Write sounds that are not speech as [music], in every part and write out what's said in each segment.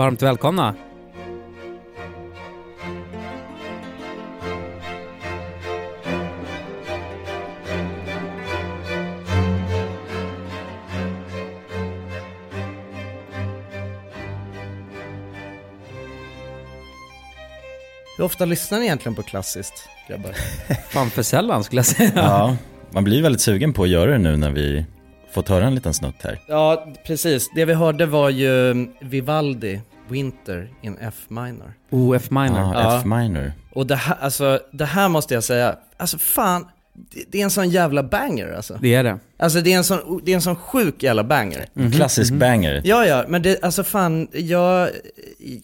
Varmt välkomna. Hur ofta lyssnar ni egentligen på klassiskt, grabbar? [laughs] Fan för sällan skulle jag säga. Ja, man blir väldigt sugen på att göra det nu när vi fått höra en liten snutt här. Ja, precis. Det vi hörde var ju Vivaldi, Winter in F minor. Oh, F minor. Ja, Ja. F minor. Och det här, alltså, det här måste jag säga, alltså fan, det, det är en sån jävla banger alltså. Det är det. Alltså det är en sån, det är en sån sjuk jävla banger. En klassisk banger. Ja, ja, men det, alltså fan, jag,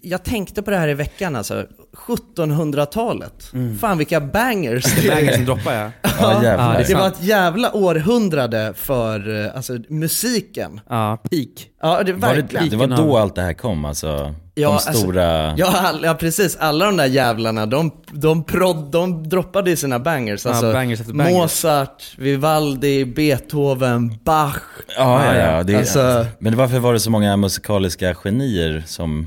jag tänkte på det här i veckan alltså. 1700-talet. Fan vilka bangers det är. som droppar ja. [laughs] Ja, Ja, det Det var ett jävla århundrade för eh, alltså, musiken. Ja, peak. Ja, det, Var det, det var då allt det här kom alltså? Ja, de alltså, stora... Ja, all, ja, precis. Alla de där jävlarna, de, de, prod, de droppade i sina bangers. Ja, Alltså, bangers efter bangers. Mozart, Vivaldi, Beethoven, Bach. Ja, ja, ja. Det, Alltså- Men varför var det så många musikaliska genier som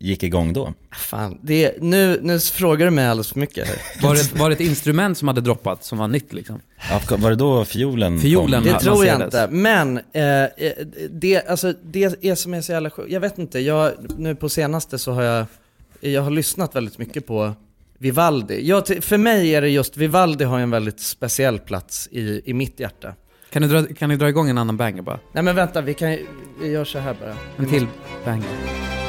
gick igång då? Fan, det, nu, nu frågar du mig alldeles för mycket. här. [laughs] Var det, var det ett instrument som hade droppat som var nytt liksom? Ja, var det då fiolen Fiolen, kom? Det tror jag inte. Men eh, eh, det, alltså, det är som är så jävla sjukt. Jag vet inte, jag, nu på senaste så har jag, jag har lyssnat väldigt mycket på Vivaldi. Jag, för mig är det just, Vivaldi har en väldigt speciell plats i, i mitt hjärta. Kan du, dra, kan du dra igång en annan banger bara? Nej men vänta, vi kan vi gör så här bara. En till banger.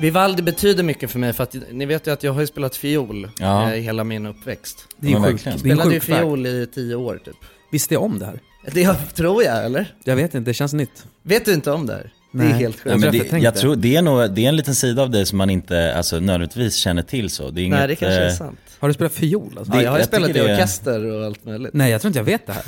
Vivaldi betyder mycket för mig för att ni vet ju att jag har ju spelat fiol Ja. eh, hela min uppväxt. Det är ju sjukt. en Spelade ju fiol i tio år typ. Visste jag om det här? Det jag, tror jag, eller? Jag vet inte, det känns nytt. Vet du inte om det här? Det är helt Ja, sjukt. men Jag det, jag tror det är, nog, det är en liten sida av dig som man inte alltså, nödvändigtvis känner till så. Det är inget, Nej, det kanske är eh, sant. Har du spelat fiol alltså? Ja, jag har jag spelat i det orkester och allt möjligt. Nej, jag tror inte jag vet det här.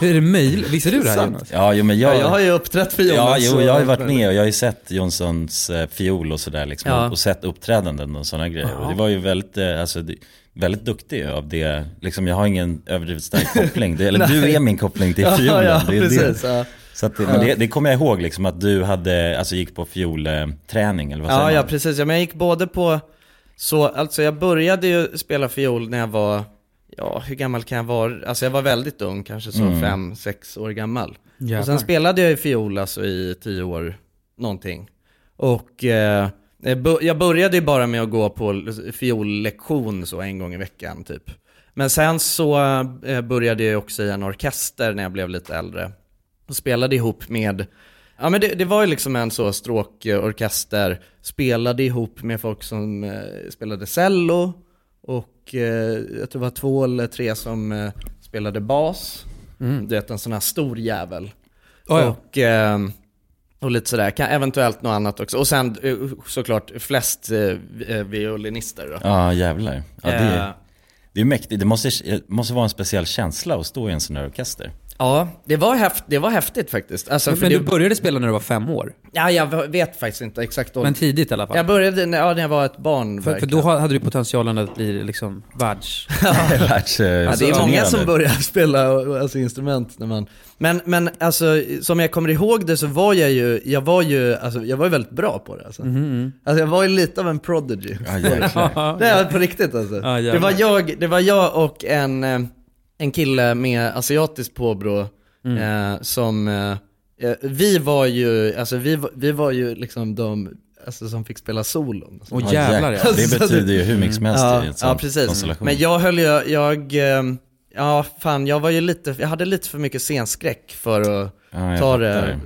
Hur är det möjligt? Visste du det här. Jonas? Ja, jo, men Ja, jag, jag har ju uppträtt fiol. Ja, jo, jag har ju varit med och jag har ju sett Jonssons eh, fiol och sådär liksom. Ja. Och, sett uppträdanden och sådana grejer. Och det var ju väldigt, eh, alltså, det, väldigt duktig av det. Liksom, jag har ingen överdrivet stark koppling. Det, eller [laughs] du är min koppling till Ja, fiolen. ja, det är precis. Det. Ja, Så att, det- men det, det kommer jag ihåg liksom att du hade, alltså gick på fiolträning eller vad säger ja, man? ja, precis. Ja, men jag gick både på, så, alltså jag började ju spela fiol när jag var, ja, hur gammal kan jag vara? Alltså jag var väldigt ung, kanske så Mm. fem, sex år gammal. Jävlar. Och sen spelade jag ju fiol alltså i tio år, någonting. Och eh, jag började ju bara med att gå på fiollektion så en gång i veckan typ. Men sen så eh, började jag också i en orkester när jag blev lite äldre. Och spelade ihop med, ja men det, det var ju liksom en så stråkorkester. Spelade ihop med folk som eh, spelade cello. Och eh, jag tror det var två eller tre som eh, spelade bas. Mm. Du vet en sån här stor jävel. Ja, ja. Och, eh, och lite sådär, kan, eventuellt något annat också. Och sen eh, såklart flest eh, eh, violinister då. Ja, jävlar. Ja, det, Eh, är- det är mäktigt. Det måste, det måste vara en speciell känsla att stå i en sån här orkester. Ja det, var häft, det var häftigt faktiskt. Alltså, Men för du det, började spela när du var fem år? ja, jag vet faktiskt inte exakt då. Men tidigt i alla fall? jag började när, ja, när jag var ett barn för, för då hade du potentialen att bli liksom världs... [laughs] Världs, eh, Ja, det är många som börjar spela alltså, instrument när man... Men, men alltså, som jag kommer ihåg det så var jag ju, jag var ju, alltså, jag var ju väldigt bra på det alltså. Alltså jag var ju lite av en prodigy. Ja, jäklar. [laughs] Det är på riktigt alltså. Ja, jävlar. det, var jag, det var jag och en, eh, en kille med asiatiskt påbrå eh, som, eh, eh, vi var ju, alltså vi, vi var ju liksom de alltså, som fick spela solon. Åh Ja, jävlar ja. Det betyder ju hur mycket som helst i Ja, en ja sån precis. konstellation. Men jag höll ju, jag, eh, ja fan jag var ju lite, jag hade lite för mycket scenskräck för att Ja, jag ta det, fattar. eh,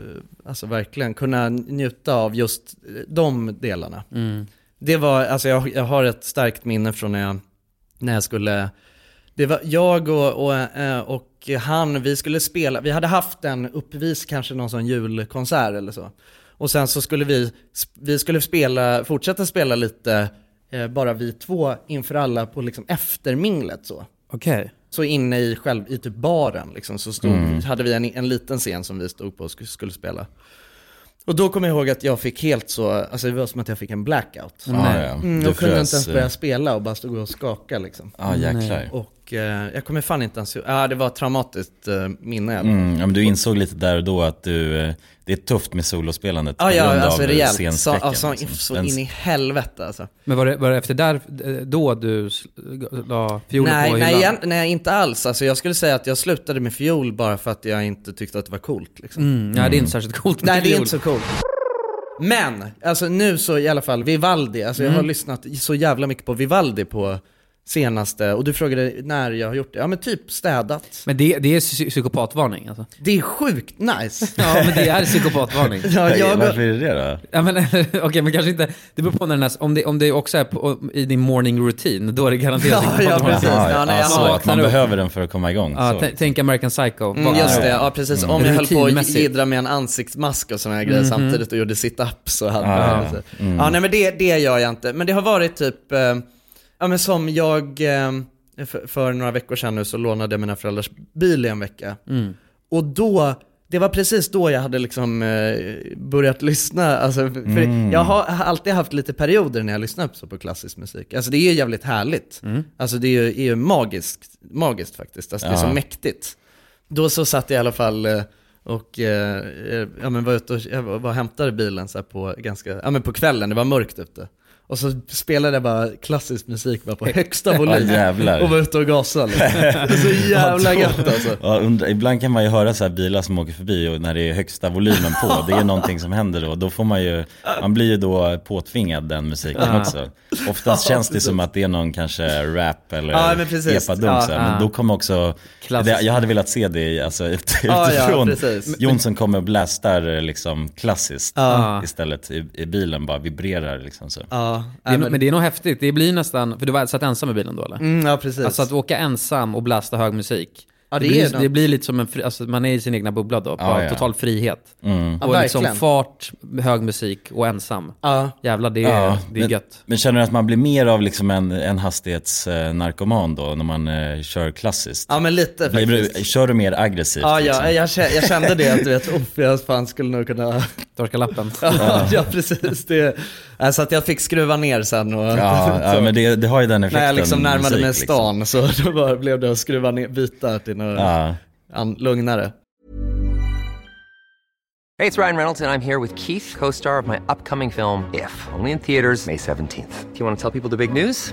alltså verkligen kunna njuta av just de delarna. Mm. Det var, alltså jag, jag har ett starkt minne från när jag, när jag skulle, det var jag och, och, eh, och han, vi skulle spela, vi hade haft en uppvis, kanske någon sån julkonsert eller så. Och sen så skulle vi, vi skulle spela, fortsätta spela lite, eh, bara vi två inför alla på liksom efterminglet så. Okej. Så inne i själv, i typ baren liksom, så stod, hade vi en, en liten scen som vi stod på och skulle, skulle spela. Och då kommer jag ihåg att jag fick helt så, alltså det var som att jag fick en blackout. Ja, ja. Mm, jag kunde inte ens eh, börja spela och bara stod och skaka liksom. Ja, jäklar. Och eh, jag kommer fan inte ens, ja det var ett traumatiskt eh, minne. Mm, ja, men du insåg lite där och då att du, eh, det är tufft med solospelandet Ja, ja, alltså av rejält. Så, scenskräcken, alltså, liksom. så Den- in i helvete alltså. Men var det, var det efter där, eh, då du la fiolen Nej, på nej, hyllan? igen, nej, inte alls. Alltså, jag skulle säga att jag slutade med fiol bara för att jag inte tyckte att det var coolt. Liksom. Mm, nej, det är inte särskilt coolt med Nej, det är fiol. inte så coolt. Men, alltså nu så i alla fall, Vivaldi. Alltså jag har Mm. lyssnat så jävla mycket på Vivaldi på senaste, och du frågade när jag har gjort det. Ja men typ städat. Men det, det är psy- psykopatvarning alltså. Det är sjukt nice. [laughs] Ja, men det är psykopatvarning. Ja, jag, Varför är det det då? Ja, men [laughs] okej, men kanske inte, det beror på när den här, om det, om det också är på, i din morning routine, då är det garanterat [laughs] Ja, ja, psykopatvarning. precis. Ja, nej, jag alltså, att man behöver den för att komma igång. Ja, så. t- tänk American Psycho. Mm, just det, ja precis. Om jag höll på att jiddra med en ansiktsmask och sådana här grejer samtidigt och gjorde sit-ups och hade Ah, ja. ja, nej men det, det gör jag inte. Men det har varit typ, eh, ja men som jag, eh, för, för några veckor sedan nu så lånade jag mina föräldrars bil i en vecka. Och då, det var precis då jag hade liksom eh, börjat lyssna, alltså, för jag har alltid haft lite perioder när jag lyssnar så på klassisk musik. Alltså det är ju jävligt härligt. Alltså det är ju, är ju magiskt, magiskt faktiskt, alltså det är så Ja. mäktigt. Då så satt jag i alla fall eh, och eh, ja, men var ute och, jag var och hämtade bilen så på, ganska, ja, men på kvällen, det var mörkt ute. Och så spelade jag bara klassisk musik bara på [laughs] högsta volym. Ja, och var ute och gasade. [laughs] Liksom. Så jävla gött alltså. Ja, undra, ibland kan man ju höra så här bilar som åker förbi och när det är högsta volymen på, det är någonting som händer då. Då får man ju, man blir ju då påtvingad den musiken också. Oftast Ja, känns det som att det är någon kanske rap eller Ja, men epadunk Ja. Men då kommer också, det, jag hade velat se det alltså, ut, Ja, ja, utifrån. Jonsson kommer och blastar liksom klassiskt Ja. istället i, i bilen, bara vibrerar liksom så. Ja, Det är, men, men det är nog häftigt. Det blir nästan, för du var satt ensam i bilen då eller? mm, ja precis. Alltså att åka ensam och blasta hög musik. Ja, det det, är blir, något. det blir lite som en, fri, alltså man är i sin egna bubbla då, på Ja, ja. total frihet. Mm. Ja, och liksom fart, hög musik och ensam. ja. Jävlar, det är, Ja, det är men, gött. Men känner du att man blir mer av liksom en, en hastighetsnarkoman då när man eh, kör klassiskt? ja men lite Blir faktiskt. du, kör du mer aggressivt? Ja, liksom? ja jag, jag kände det att du vet, oh, jag fan skulle nog kunna Torka lappen. [laughs] Ja, ja precis. Det, alltså att jag fick skruva ner sen och Ja, [laughs] ja så, men det, det har ju den effekten. när jag liksom närmade musik, mig liksom. stan så [laughs] då bara blev det att skruva ner, byta till något Ja. an, lugnare. Hey, it's Ryan Reynolds, and I'm here with Keith, co star of my upcoming film, If, only in theaters, May 17th. Do you want to tell people the big news?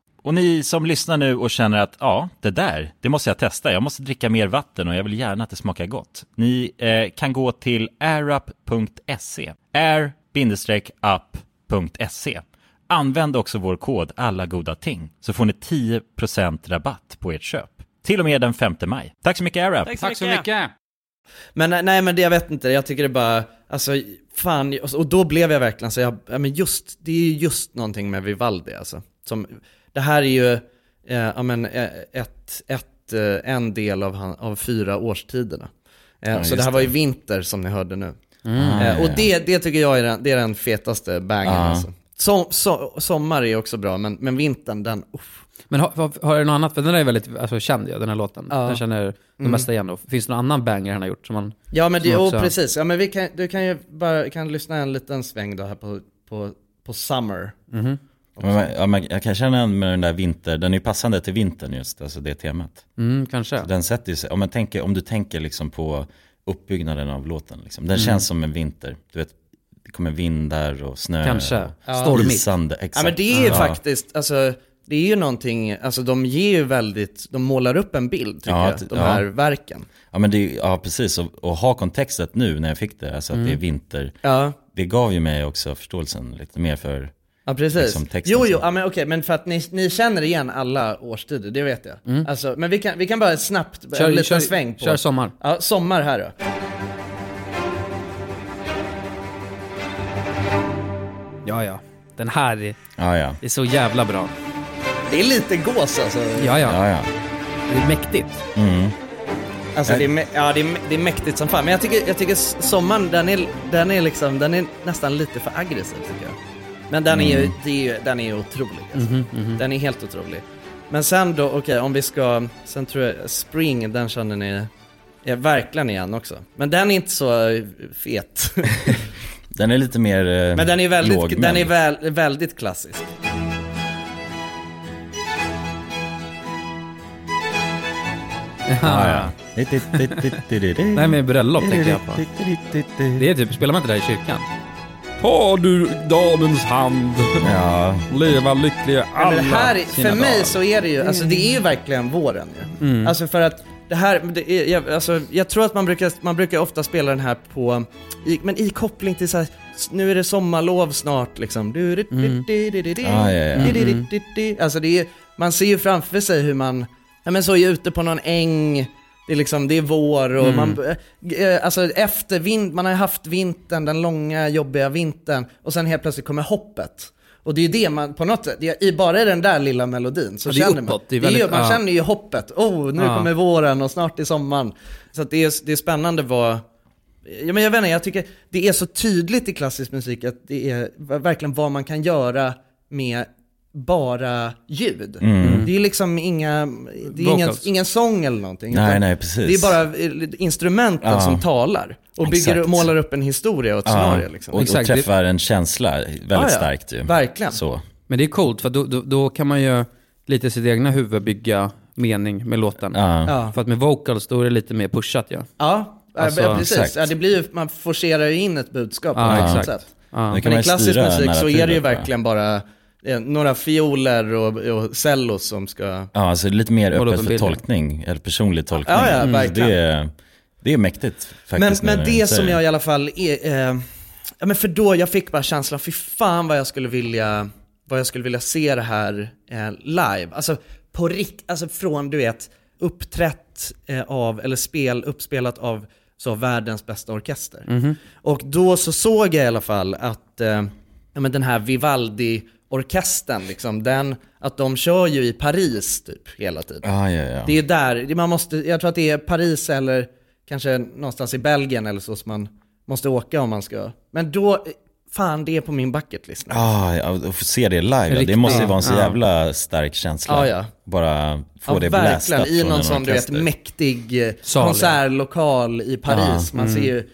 Och ni som lyssnar nu och känner att ja, det där, det måste jag testa. Jag måste dricka mer vatten och jag vill gärna att det smakar gott. Ni eh, kan gå till airup.se. air-up.se. Använd också vår kod alla goda ting så får ni 10% rabatt på ert köp. Till och med den 5 maj. Tack så mycket AirUp! Tack så mycket. Men eh, nej men det jag vet inte, jag tycker det bara, alltså fan, och då blev jag verkligen så jag, ja, men just, det är ju just någonting med Vivaldi alltså. Som, det här är ju, eh, men eh, ett, ett, eh, en del av, han, av fyra årstiderna. Eh, Ja, så det här var ju vinter som ni hörde nu. Mm. Eh, och det, det tycker jag är den, det är den fetaste bangen Ja. alltså. Som, so, sommar är också bra, men, men vintern, den, uff. Men har, har, har du något annat? Den är väldigt alltså, känd ju, den här låten. Ja. Den känner de Mm. mesta igen då. Finns det någon annan banger han har gjort som man... Ja men det, som oh, också- precis, ja men vi kan, du kan ju bara, kan lyssna en liten sväng då här på, på, på Summer. Mhm. Ja, men, ja, men jag kan känna igen med den där vinter, den är ju passande till vintern just, alltså det temat. Mm, kanske. Så den sätter sig, om, man tänker, om du tänker liksom på uppbyggnaden av låten, liksom. den Mm. känns som en vinter. Du vet, det kommer vindar och snö. Kanske. och Ja. Stormigt. Isande, exakt. Ja men det är ju Ja. faktiskt, alltså det är ju någonting, alltså de ger ju väldigt, de målar upp en bild tycker Ja, jag, de ja. här verken. Ja men det, ja precis, och, och ha kontextet nu när jag fick det, alltså att Mm. det är vinter. Ja. Det gav ju mig också förståelsen lite mer för Ja precis. liksom, texten. jo jo, ja, men okej, men för att ni, ni känner igen alla årstider, det vet jag. Mm. Alltså, men vi kan, vi kan bara snabbt, Kör- en liten kör- sväng på. kör sommar. Ja, sommar här då. Ja, ja. Den här är, Ja ja. är så jävla bra. Det är lite gås alltså. Ja, ja. Ja ja. Det är mäktigt. Mm. Alltså det är, ja, det är, det är mäktigt som fan. Men jag tycker, jag tycker sommaren, den är, den är liksom, den är nästan lite för aggressiv tycker jag. Men den är ju, Mm. det är ju, den är ju otrolig alltså. Mhm, mhm. Den är helt otrolig. Men sen då, okej om vi ska, sen tror jag, Spring, den känner ni ja, verkligen igen också. Men den är inte så fet. [laughs] Den är lite mer eh, Men den är väldigt, lågmäld. den är väl, väldigt klassisk. Ja, ja. Nej [laughs] men bröllop tänker jag på. Det är typ, spelar man inte där i kyrkan? Ta du damens hand, Ja. leva lyckliga alla men det här, sina för mig dagar. så är det ju, alltså det är ju verkligen våren ju. Mm. Alltså för att det här, det är, jag, alltså, jag tror att man brukar, man brukar ofta spela den här på, i, men i koppling till så här, s- nu är det sommarlov snart liksom. Du, du, du, du, du, du, du, Ja, ja, ja. du, du, du, du, du. Alltså det är, man ser ju framför sig hur man, ja men så är ute på någon äng, det är liksom, det är vår och Mm. man, eh, alltså efter vind, man har haft vintern, den långa jobbiga vintern och sen helt plötsligt kommer hoppet. Och det är ju det man på något sätt, i bara den där lilla melodin så känner uppåt, man. det är Det är väldigt- man ja. känner ju hoppet, oh nu Ja. kommer våren och snart är sommaren. Så det, är, det är spännande vad, ja men jag vet inte, jag tycker det är så tydligt i klassisk musik att det är verkligen vad man kan göra med bara ljud. Mm. Det är liksom inga, det är ingen, ingen sång eller någonting. Nej, nej, precis. Det är bara eh, instrumenten Ja. som talar och bygger, Exakt. målar upp en historia och ett Ja, scenario liksom. och, och träffar en känsla väldigt Ja, ja. starkt ju. Verkligen. Så. Men det är coolt för då, då, då kan man ju lite sitt egna huvud bygga mening med låten. Ja. Ja. För att med vocals då är det lite mer pushat ja. Ja, Alltså, ja, precis. det blir ju, man forcerar ju in ett budskap på något exakt. sätt. Ja. Nu kan Men man i klassisk musik så är det ju verkligen bara några fioler och, och cellos som ska... Ja, alltså lite mer öppet för tolkning, eller personlig tolkning. Ja, ja, Mm, verkligen. Det är, det är mäktigt Men, faktiskt. men du det säger som jag i alla fall är, eh, ja men för då, jag fick bara känslan, fy fan vad jag skulle vilja, vad jag skulle vilja se det här eh, live. Alltså på rikt, alltså från du vet, uppträtt eh, av, eller spel, uppspelat av så världens bästa orkester. Mhm. Och då så såg jag i alla fall att, eh, ja men den här Vivaldi-orkestern liksom, den, att de kör ju i Paris typ hela tiden. Ja, ja, ja. Det är där, man måste, jag tror att det är Paris eller kanske någonstans i Belgien eller så som man måste åka om man ska. Men då, fan det är på min bucket list nu. Ah, ja, att få se det live, Riktigt. det måste ju vara en så Ja. jävla stark känsla. Ja, ja. Bara få Ja, det blästat i någon sån du vet mäktig eh, Sal, ja. konsertlokal i Paris. Ja, Man ser ju,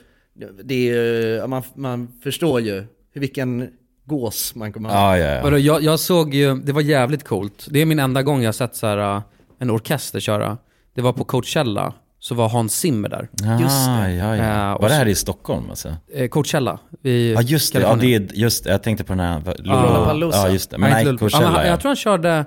det är ja, man, man förstår ju vilken gås man kommer ha. Ja, ja, ja. Vadå, jag, jag såg ju, det var jävligt coolt. Det är min enda gång jag sett så här, uh, en orkester köra. Det var på Coachella, så var Hans Zimmer där. Ah, ja, ja. Eh, och Var det här så- i Stockholm alltså? Eh, Coachella i Ja just det, ja, det är, just det, jag tänkte på den här, Lollapalooza. Ja just det, men Nej, nej, Coachella Ja, ja. Jag tror han körde...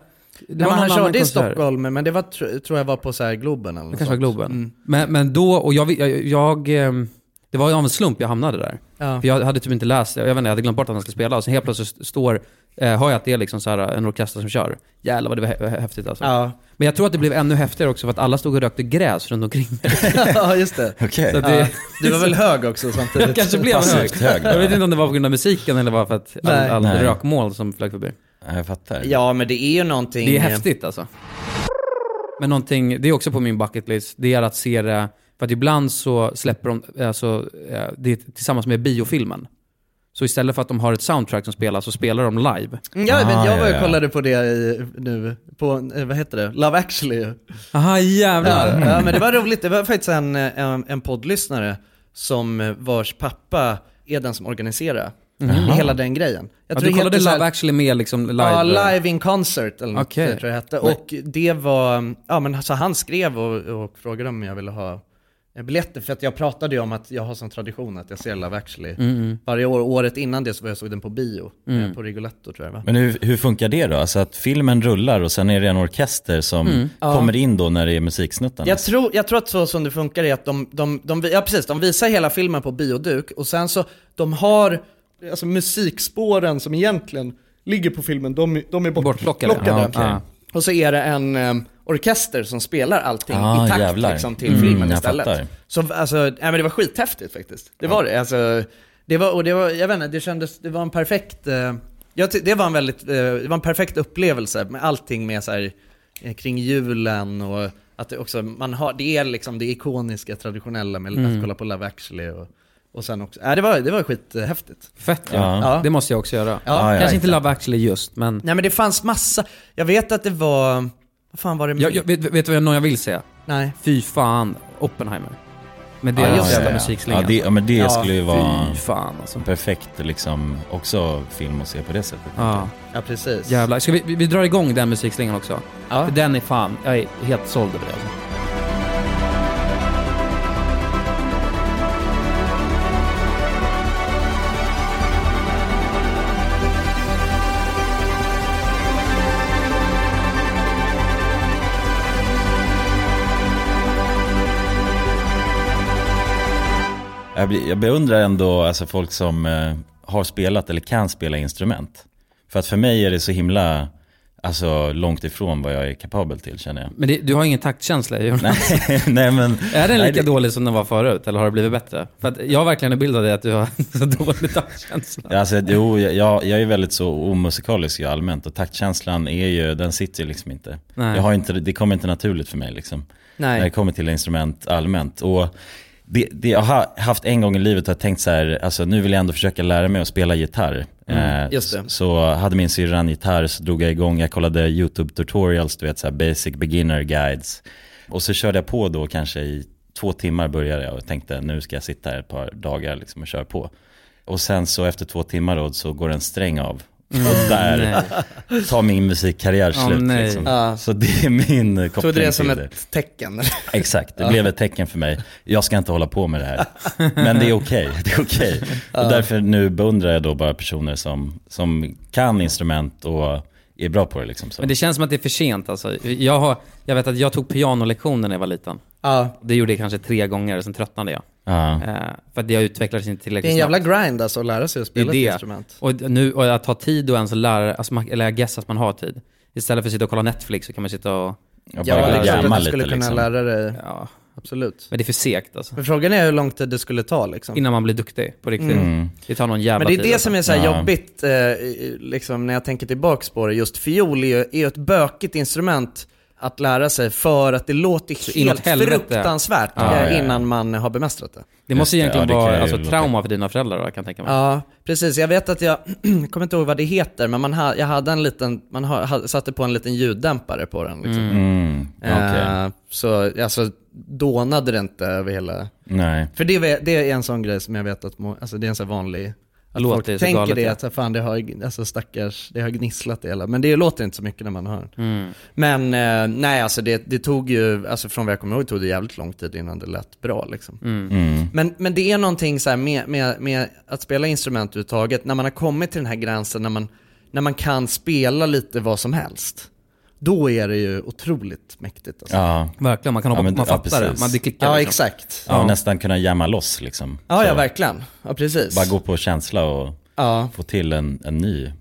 Det men han körde i. Stockholm, men det var, tr- tror jag var på så här Globen eller Det kanske var. Globen. Mm. Men, men då, och jag, jag, jag, ehm, det var ju av en slump jag hamnade där. Ja. För jag hade typ inte läst, jag vet inte, jag hade glömt bort att han skulle spela. Och så helt plötsligt står, eh, hör jag att det är liksom så här en orkester som kör. Jävlar vad det var hä- häftigt alltså. Ja. Men jag tror att det blev ännu häftigare också för att alla stod och rökte gräs runt omkring mig. [laughs] ja, just det. [laughs] Okej. Så det, Ja. Du var väl hög också samtidigt? jag kanske blev hög. Hög. Jag vet inte om det var på grund av musiken eller bara för att all, Nej. all Nej. rökmål som flög förbi. Ja, jag fattar. Ja, men det är ju någonting... Det är häftigt alltså. Men någonting, det är också på min bucket list, det är att se det, för att ibland så släpper de, alltså, eh, det är tillsammans med biofilmen. Så istället för att de har ett soundtrack som spelas så spelar de live. Mm, Ja, men Ah, jag var ja. kollade på det i, nu, på, eh, vad heter det, Love actually. Aha jävlar. Ja, ja, men det var roligt, det var faktiskt en, en, en poddlyssnare som eh, vars pappa är den som organiserar hela den grejen. Jag Ja, tror du kollade så här- Love actually med liksom live? Ja, live in concert eller något det tror jag hette. Och det var, ja men så han skrev och, och frågade om jag ville ha eh, biljetter för att jag pratade ju om att jag har som tradition att jag ser Love actually Mm. varje år. Året innan det så var jag såg den på bio, Mm. eh, på Rigoletto tror jag va? Men hur, hur funkar det då? Alltså att filmen rullar och sen är det en orkester som Mm. Ja. kommer in då när det är musiksnuttarna? Jag tror, jag tror att så som det funkar är att de, de, de, ja precis, de visar hela filmen på bioduk och sen så, de har, alltså musikspåren som egentligen ligger på filmen, de, de är Bortplockade. bortplockade. Ja, okej. Och så är det en eh, orkester som spelar allting Ah, i takt jävlar. liksom, till Mm, filmen istället. Så alltså, nej, men det var skithäftigt faktiskt. Det var det. Alltså, det var, och det var, jag vet inte, det kändes, det var en perfekt, eh, jag det var en väldigt, eh, det var en perfekt upplevelse med allting med så här, kring julen och att det också, man har, det är liksom det ikoniska, traditionella med Mm. att kolla på Love actually och, och sen också, nej det var, det var skithäftigt. Fett ja. Ja. Ja. Det måste jag också göra. Ja, ja, Kanske inte exakt. Love actually just, men... Nej men det fanns massa, jag vet att det var, vad fan var det med? Jag, jag, vet, vet du vad någon jag vill säga? Nej. Fy fan, Oppenheimer. Med Ja, deras just jävla det. musikslinga. Ja, det, ja men det Ja, skulle ju vara Fy fan alltså. perfekt liksom, också film att se på det sättet. Ja, Ja precis. jävlar. Ska vi, vi, vi drar igång den musikslingan också? Ja. För den är fan, jag är helt såld över det. Jag, blir- jag beundrar ändå alltså, folk som eh, har spelat eller kan spela instrument. För att för mig är det så himla alltså, långt ifrån vad jag är kapabel till känner jag. Men det, du har ingen taktkänsla [laughs] Jonas. Nej, nej men... Är den nej, lika det- dålig som den var förut, eller har det blivit bättre? För att jag har verkligen en bild av dig att du har [laughs] så dålig taktkänsla. Alltså, jo, jag, jag är väldigt så omusikalisk allmänt och taktkänslan är ju, den sitter ju liksom inte. Nej. Jag har inte. Det kommer inte naturligt för mig liksom. När det Nej. kommer till instrument allmänt. Och det, det jag har haft en gång i livet har jag tänkt så här, alltså nu vill jag ändå försöka lära mig att spela gitarr. Mm, Eh, just det. Så hade min syrra en gitarr så drog jag igång, jag kollade YouTube tutorials, du vet så här basic beginner guides. Och så körde jag på då kanske i två timmar började jag och tänkte nu ska jag sitta här ett par dagar liksom och köra på. Och sen så efter två timmar då så går en sträng av. Och där tar min musikkarriär Åh, slut liksom. Ja. Så det är min koppling Tog du det som till det. ett tecken? Exakt, det blev ett tecken för mig. Jag ska inte hålla på med det här. Men det är okej, [laughs] det är okej. Och därför nu beundrar jag då bara personer som, som kan instrument och är bra på det liksom. Så. Men det känns som att det är för sent alltså. Jag, har, jag vet att jag tog pianolektioner när jag var liten. Ja. Det gjorde jag kanske tre gånger, sen tröttnade jag. Ja. Eh, för att jag utvecklades inte Det är tillräckligt en jävla snabbt. grind alltså att lära sig att Det är spela det. ett instrument. Och, nu, och att ha tid och ens lära, alltså man, eller jag guessar att man har tid. Istället för att sitta och kolla Netflix så kan man sitta och, Jag Ja, bara klart att jamma du skulle lite kunna liksom. lära dig, ja. Absolut. Men det är för segt alltså. Men frågan är hur lång tid det skulle ta liksom. Innan man blir duktig på riktigt. Mm. Det tar någon jävla Men det är tid. det alltså. som är så här Ja. jobbigt, eh, liksom, när jag tänker tillbaks på det. Just fiol är ju, är ett bökigt instrument att lära sig för att det låter inåt helt fruktansvärt Ja, innan man har bemästrat det. Det måste egentligen ja, det vara alltså, trauma för dina föräldrar då, kan jag tänka mig. Ja, precis. Jag vet att [clears throat] jag, kommer inte ihåg vad det heter, men man ha, jag hade en liten, man ha, satte på en liten ljuddämpare på den. Liksom. Mm, okej. Eh, så alltså, dånade det inte över hela... Nej. För det, är- det är en sån grej som jag vet att, alltså det är en sån vanlig, att Låter folk så tänker galet, det, att fan det har, alltså stackars, det har gnisslat det hela. Men det låter inte så mycket när man hör. Mm. Men eh, nej, alltså det, det tog ju, alltså från vad jag kommer ihåg tog det jävligt lång tid innan det lät bra liksom. Mm. Men, men det är någonting så här med, med, med att spela instrument överhuvudtaget, när man har kommit till den här gränsen, när man, när man kan spela lite vad som helst. Då är det ju otroligt mäktigt alltså. Ja. Verkligen, man kan hoppa, Ja, men- man ja, fattar det. precis. Man, det klickar Ja, liksom. exakt. Ja, nästan kunna jamma loss liksom. Ja, ja verkligen. Ja, precis. Bara gå på känsla och Ja. få till en, en ny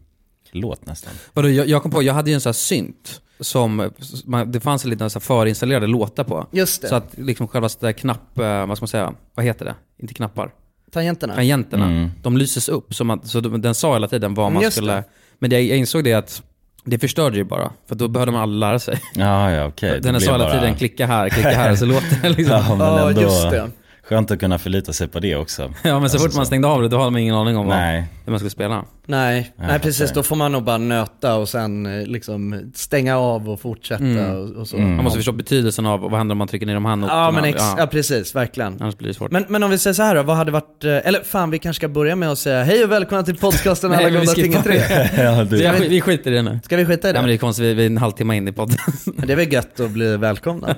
låt nästan. Vadå, jag, jag kom på, jag hade ju en sån här synt som, man, det fanns en liten så här förinstallerade låtar på. Just det. Så att liksom själva så där knapp, eh, vad ska man säga, vad heter det? Inte knappar. Tangenterna. Tangenterna, Mm. de lyses upp. Så, man, så de- den sa hela tiden vad man Just skulle... det. Men det, jag insåg det att det förstörde ju bara, för då behövde man aldrig lära sig. Ja, ja. Det den sa hela bara- tiden klicka här, klicka här, så låter det liksom. [laughs] Ja, men ändå just det. skönt att kunna förlita sig på det också. Ja men så Alltså fort man stängde av det, då hade man ingen aning om vad, Nej. Hur man ska spela. Nej, Nej, nej precis. Då får man nog bara nöta och sen eh, liksom stänga av och fortsätta Mm. och, och så. Mm. Man måste förstå betydelsen av vad händer om man trycker ner de här noterna. Ja men ex- ja. precis, verkligen. Annars blir det svårt. Men, men om vi säger så här då, vad hade varit, eh, eller fan vi kanske ska börja med att säga hej och välkomna till podcasten [laughs] Alla goda ting är tre. [laughs] ja, du. vi, vi skiter i det nu. Ska vi skita i det? Nej men det är konstigt, vi, vi är en halvtimme in i podden. [laughs] Men det är väl gött att bli välkomnad?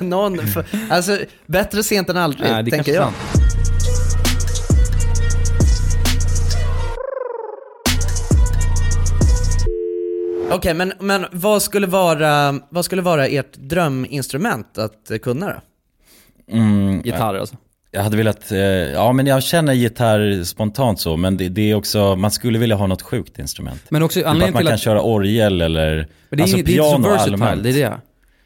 Någon, för, alltså bättre sent än aldrig, Nej, det tänker jag. sant. Okej, men, men vad, skulle vara, vad skulle vara ert dröminstrument att eh, kunna då? Mm, Gitarr alltså. Jag hade velat, eh, ja men jag känner gitarr spontant så, men det, det är också, man skulle vilja ha något sjukt instrument. Men också Typ att anledningen man till kan att... köra orgel eller, Men det är, alltså inget- det är inte så piano versatile, allmänt. det är det.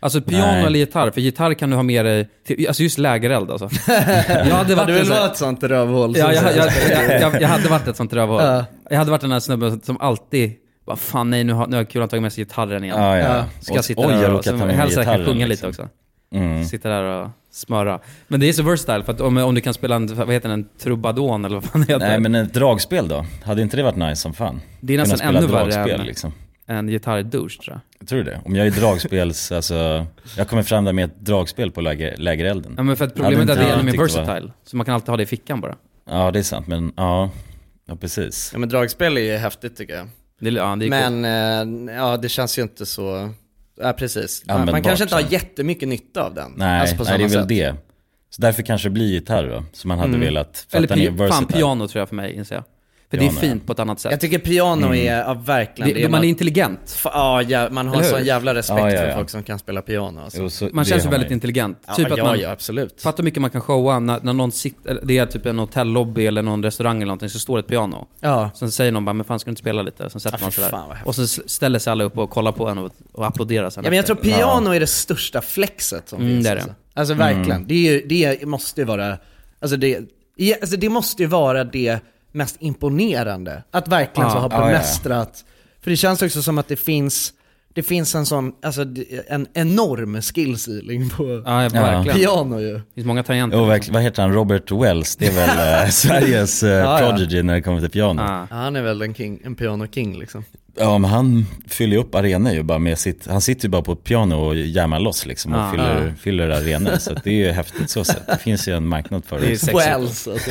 Alltså piano Nej. eller gitarr, för gitarr kan du ha med dig till, alltså just lägereld alltså. [laughs] Jag hade varit du vill vara ett sånt rövhål? Ja, jag, jag, jag, jag, jag hade varit ett sånt rövhål. Ja. Jag hade varit den här snubben som alltid bara fan nej nu har, nu har kulan tagit med sig gitarren igen. Ja, ja. Ja. Ska jag sitta Oj, där och med helst jag kan sjunga liksom. lite också. Mm. Sitta där och smöra. Men det är så versatile för att om, om du kan spela en, vad heter den, en trubadon eller vad fan heter. Nej men ett dragspel då? Hade inte det varit nice som fan? det är nästan ännu värre än liksom. en gitarrdouche tror jag. Tror du det? Om jag är dragspels, [laughs] alltså, jag kommer fram där med ett dragspel på läger, lägerelden. Ja men för att problemet är att det är ännu mer tyckte var- versatile. Så man kan alltid ha det i fickan bara. Ja det är sant, men ja, ja precis. Ja men dragspel är ju häftigt tycker jag. Det, ja, det. Men, eh, ja det känns ju inte så, ja precis. Man, man kanske inte har jättemycket nytta av den. Nej, alltså på nej det är väl sätt. det. Så därför kanske det blir gitarr då, som man hade Mm. velat. För Eller att den är pi- fan piano tror jag för mig, inser jag. För Piano, det är fint på ett annat sätt. Jag tycker piano Mm. är, ja verkligen. det, man är något- intelligent. Fa- Ja, ja, man har sån jävla respekt Ja, ja, för folk som kan spela piano alltså. Jo, så Man det känns ju väldigt intelligent. Ja, typ att ja, man, ja, absolut. Fatta hur mycket man kan showa när, när någon sitter, det är typ en hotellobby eller någon restaurang eller någonting, så står det ett piano. Ja. Sen säger någon bara, men fan ska du inte spela lite? Sen sätter Ja, man sig där. Och så ställer sig alla upp och kollar på en och, och applåderar sen Ja men jag tror piano är det största flexet som Mm, finns det är det. alltså. alltså verkligen, det, är ju, det måste ju vara, alltså det, alltså det måste ju vara det mest imponerande. Att verkligen så Ja. ha Ja, ja, ja. bemästrat, för det känns också som att det finns, det finns en sån, alltså en enorm skill ceiling på Ja, ja, piano ju. Det finns många tangenter. Jo, verkligen. Vad heter han? Robert Wells. Det är väl eh, [laughs] Sveriges ja. prodigy när det kommer till piano. Han är väl en, king, en piano king liksom. Ja men han fyller ju upp arenor ju bara med sitt, han sitter ju bara på ett piano och jammar loss liksom och Ja. fyller, Ja. fyller arenor. Så att det är ju häftigt så sett. Det [laughs] finns ju en marknad för Det är det. sexigt. Wells alltså.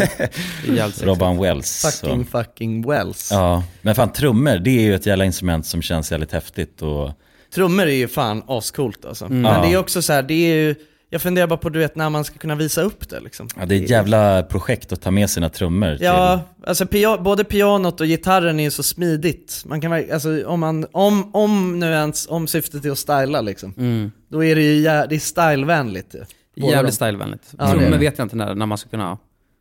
Är. Robban Wells. Fucking Så. fucking Wells. Ja, men fan trummor det är ju ett jävla instrument som känns jävligt häftigt och Trummor är ju fan ascoolt alltså. Mm. Men Ja. det är också så här, det är ju, jag funderar bara på du vet när man ska kunna visa upp det liksom. ja, det är ett jävla projekt att ta med sina trummor till. Ja, alltså pia- både pianot och gitarren är ju så smidigt. Man kan alltså om man, om, om nu ens, om syftet är att styla liksom. Mm. Då är det ju, det är stylevänligt ju. Båda Jävligt stylevänligt. Ja, det är Trummor vet jag inte när, när man ska kunna,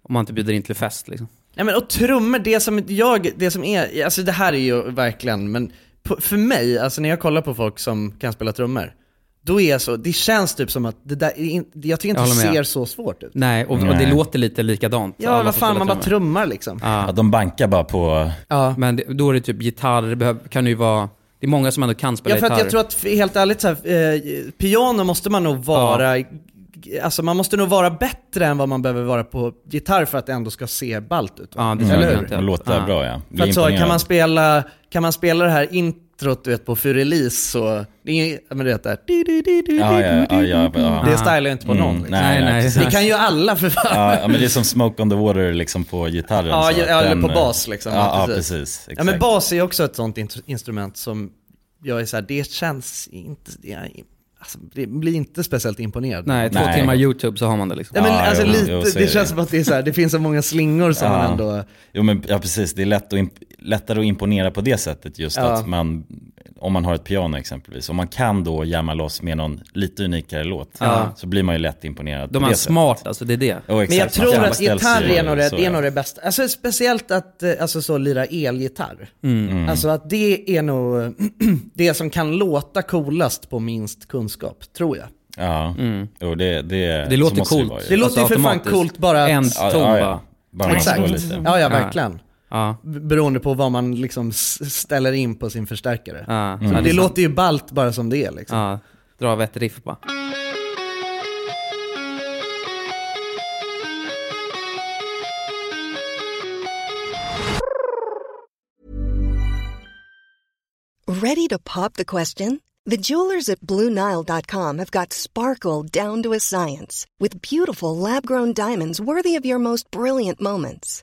om man inte bjuder in till fest liksom. Nej men och trummor, det som jag, det som är, alltså det här är ju verkligen, men på, för mig, alltså när jag kollar på folk som kan spela trummor, då är jag så, det känns typ som att det där, är in, jag tycker inte Jag det ser så svårt ut. Nej, och, och det Nej. låter lite likadant. Ja, vad fan, man bara trummar liksom. Ja, Ja. de bankar bara på, Ja. Men det, då är det typ gitarr, det kan ju vara, det är många som ändå kan spela Ja, för att gitarr. jag tror att, helt ärligt så här, eh, piano måste man nog vara, alltså man måste nog vara bättre än vad man behöver vara på gitarr för att det ändå ska se ballt ut. Ja, det mm, Eller hur? låta Ja. bra ja. För att så, kan man spela, kan man spela det här introt du vet, på för release så, det är, men du vet det di, Ja, ja, ja, ja, ja. det stylar ju inte på Mm, någon. Liksom. nej, nej, nej. Det kan ju alla för fan. Ja, men det är som Smoke on the Water liksom på gitarren. Ja, så eller den, på eh, bas liksom. Ja, ja, precis. precis. Ja men bas är också ett sånt instrument som jag är så här, det känns inte, jag, alltså, det blir inte speciellt imponerad. Nej, två Nej. timmar YouTube så har man det liksom. Ja, men alltså jo, lite, jo, det det. känns som att det är så här, det finns så många slingor som Ja. man ändå... Jo men ja, precis, det är lätt att lättare att imponera på det sättet just Ja. att man, om man har ett piano exempelvis, om man kan då jamma loss med någon lite unikare låt, Ja. så blir man ju lätt imponerad De är det smart alltså, det är det. sättet. Jo, Men jag exakt, tror att gitarr är nog det, det, är ja. nog det bästa. Alltså speciellt att eh, alltså, så, lira elgitarr. Mm. Alltså att det är nog [clears throat] det som kan låta coolast på minst kunskap, tror jag. Ja, jo, det, det, Det låter coolt. ju. Det låter ju för fan coolt bara att... En ton ja, ja. bara. Exakt. ja, Ja. verkligen. Ja. Beroende på vad man liksom ställer in på sin förstärkare. Ja. Mm. Så det, det låter ju balt bara som det är. Liksom. Ja. Dra av ett riff bara. Ready to pop the question? The jewelers at BlueNile.com have got sparkle down to a science with beautiful lab-grown diamonds worthy of your most brilliant moments.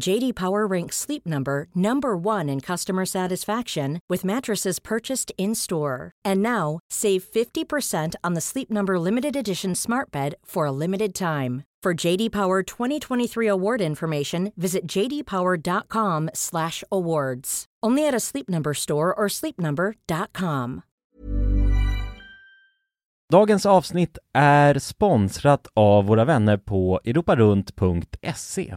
JD Power ranks Sleep Number number 1 in customer satisfaction with mattresses purchased in-store. And now, save 50% on the Sleep Number limited edition Smart Bed for a limited time. For JD Power 2023 award information, visit jdpower.com/awards. Only at a Sleep Number store or sleepnumber.com. Dagens avsnitt är sponsrat av våra vänner på europarunt.se.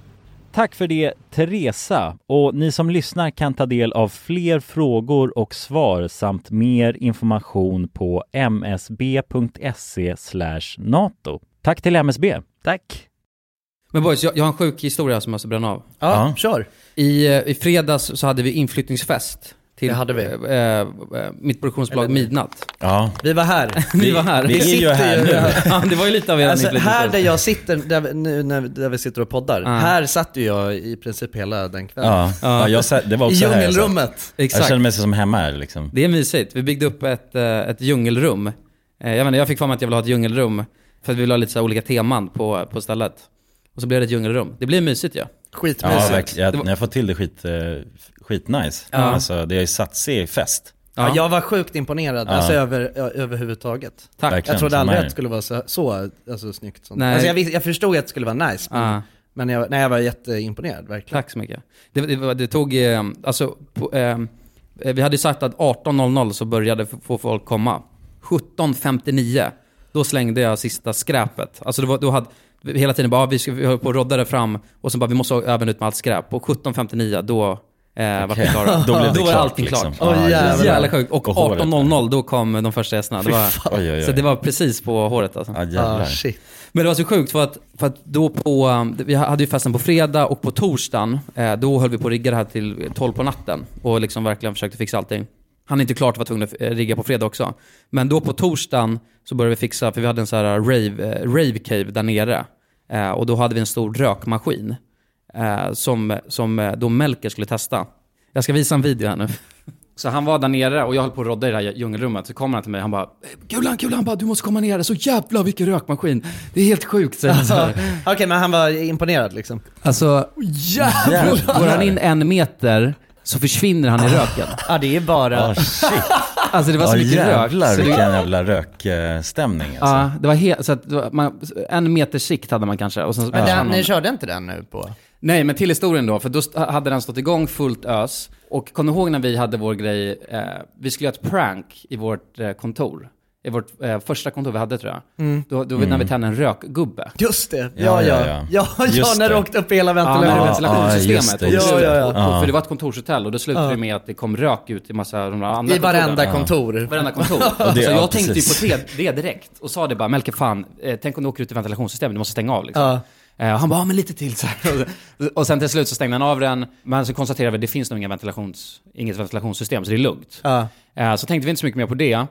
Tack för det Teresa och ni som lyssnar kan ta del av fler frågor och svar samt mer information på msb.se nato. Tack till MSB. Tack. Men boys, jag, jag har en sjuk historia som jag måste bränna av. Ja, kör. I, eh, I fredags så hade vi inflyttningsfest till Det hade vi. eh, eh, mitt produktionsbolag Midnatt. Ja. Vi var här. [laughs] Vi var här. vi är ju här nu. ja, det var ju lite av er Alltså, här där jag sitter, där, vi- nu när, där vi sitter och poddar, Ja. här satt ju jag i princip hela den kvällen. Ja, ja. jag sa, det var I också här jag satt. djungelrummet. Jag Exakt. känner mig som hemma här liksom. Det är mysigt. Vi byggde upp ett, eh, ett djungelrum. Jag, menar, jag fick för mig att jag ville ha ett djungelrum för att vi ville ha lite så olika teman på, på stället. Och så blev det ett djungelrum. Det blir mysigt ja. Ja, Skitmysigt. verkligen. Jag, jag fått till det skit, eh, skitnice. Ja. Alltså det är satsig fest. Ja. jag var sjukt imponerad, Ja. alltså över, överhuvudtaget. Tack. Verkligen, Jag trodde aldrig att det skulle vara så, så alltså, snyggt. Som. Nej. Alltså, jag, jag förstod att det skulle vara nice, men, Ja. men jag, nej, jag var jätteimponerad, verkligen. Tack så mycket. Det, det, det tog, eh, alltså, på, eh, vi hade ju sagt att 18.00 så började få folk komma. 17.59, då slängde jag sista skräpet. Alltså det var, då hade, hela tiden bara, ah, vi, ska, vi höll på att rodda det fram och så bara, vi måste även ut med allt skräp. Och 17.59, då eh, var vi Okej. klara. [laughs] Då blev det då var klart, allting liksom. klart. Åh, jävlar. Jävla sjukt. Och På håret, 18.00, då kom de första gästerna. Det var, Oj, oj, oj. så det var precis på håret alltså. Ah, shit. Men det var så sjukt för att, för att då på, vi hade ju festen på fredag och på torsdagen, eh, då höll vi på att rigga det här till 12 på natten och liksom verkligen försökte fixa allting. Han är inte klart var tvungen att eh, rigga på fredag också. Men då på torsdagen så började vi fixa, för vi hade en sån här rave, eh, rave cave där nere. Eh, och då hade vi en stor rökmaskin eh, som, som eh, då Melker skulle testa. Jag ska visa en video här nu. [laughs] Så han var där nere och jag höll på att rodda i det här djungelrummet. Så kommer han till mig han bara Kulan, han bara, du måste komma ner. Så jävla vilken rökmaskin. Det är helt sjukt. säger han så här. [laughs] Okej, men han var imponerad liksom. Alltså, Jävlar! går han in en meter så försvinner han i röken. Ja, det är bara... Ah, shit. Alltså det var så Ja, mycket jävlar rök. Så vilken det, jävla rökstämning alltså. ja, det var helt, så att man, en meters sikt hade man kanske. Och sen, Men den, ni körde inte den nu på? Nej, men till historien då, för då hade den stått igång fullt ös. Och kom du ihåg när vi hade vår grej, eh, vi skulle göra ett prank i vårt eh, kontor. I vårt eh, första kontor vi hade tror jag. Mm. Då, då när vi tände en rökgubbe. Just det, ja Ja, ja. Ja, Ja, ja. ja, när det åkte upp i hela Ja, ventilationssystemet. Ja. Ja, ja, och- ja. För det var ett kontorshotell och då slutade Ja. det med att det kom rök ut i massa de andra I varenda kontor. Varenda kontor. [laughs] Det- så ja, jag tänkte ju på det, det direkt och sa det bara, Melke fan, eh, tänk om du åker ut i ventilationssystemet, du måste stänga av liksom. Ja. Eh, och han bara, ja men lite till så här. [laughs] Och- sen till slut så stängde han av den, men så konstaterade vi att det finns nog inga ventilations, inget ventilationssystem, så det är lugnt. Ja. Eh, Så tänkte vi inte så mycket mer på det.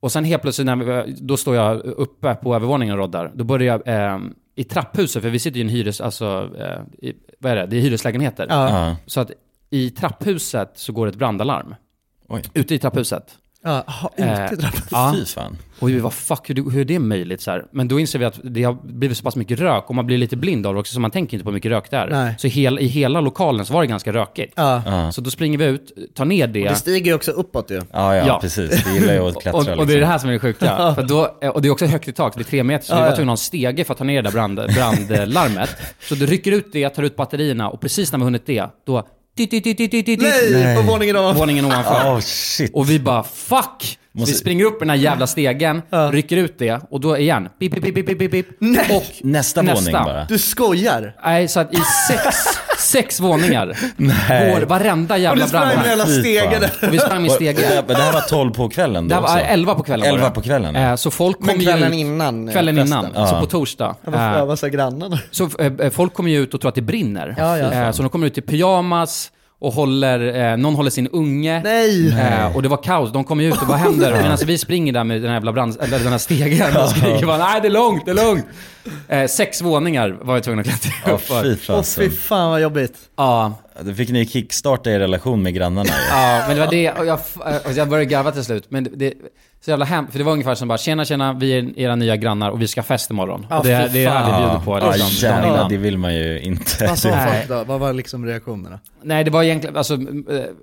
Och sen helt plötsligt, när vi, då står jag uppe på övervåningen och roddar. Då börjar jag eh, i trapphuset, för vi sitter ju i en hyres, alltså, eh, i, vad är det? Det är hyreslägenheter. Ja. Så att i trapphuset så går ett brandalarm. Oj. Ute i trapphuset. Ja, ha, Eh, ute i trappan. Ja. Fy fan. Och vi var fuck, hur, hur är det möjligt? Så här. Men då inser vi att det har blivit så pass mycket rök och man blir lite blind av det också, så man tänker inte på hur mycket rök det är. Nej. Så hel, i hela lokalen så var det ganska rökigt. Ja. Ja. Så då springer vi ut, tar ner det. Det stiger ju också uppåt ju. Ja, ja, Ja. precis. Det gillar jag att klättra [laughs] och, och det är det liksom. här som är det sjuka. [laughs] För då, eh, och det är också högt i tak, det är tre meter, så vi var tvungna att ha en stege för att ta ner det där brand, brandlarmet. [laughs] Så du rycker ut det, tar ut batterierna och precis när vi hunnit det, då... Nej, på våningen ovanför. Våningen ovanför. Oh shit. Och vi bara fuck! Måste- Vi springer upp den här jävla stegen, rycker ut det och då igen, pip, pip, pip, pip, pip, pip. Nej. Och Nästa, våning bara. Du skojar? Nej, så att i sex, sex våningar [laughs] Nej. går varenda Och jävla du sprang med brandlarm. hela stegen. Och vi sprang med Och- stegen. Men det här var 12 på kvällen då Det här var också? 11 på kvällen var 11 det. på kvällen? Eh, Så folk Men kom kvällen ju ut, innan, eh, Kvällen festen. innan, så på torsdag. Varför Eh, får jag massa grannarna? Så eh, folk kommer ju ut och tror att det brinner. Ja, ja. Eh, Så de kommer ut i pyjamas och håller, eh, någon håller sin unge. Nej! Eh, och det var kaos, de kom ju ut och vad händer? Medan vi springer där med den här jävla brand, eller den här stegen och skriker bara nej det är långt, det är långt. Eh, sex våningar var jag tvungen att klättra upp för. fy fasen. fy fan vad jobbigt. Ja, Då fick ni kickstarta er relation med grannarna. Ja, men det var det, och jag, och jag började garva till slut. Men det, det så jävla hemskt, för det var ungefär som bara tjena tjena, vi är era nya grannar och vi ska ha fest imorgon. Ja, och det, är det här vi bjuder Ja, på ja, liksom, dagen jävlar, innan. det vill man ju inte. Vad sa Nej. folk då? Vad var liksom reaktionerna? Nej, det var egentligen, alltså, eh,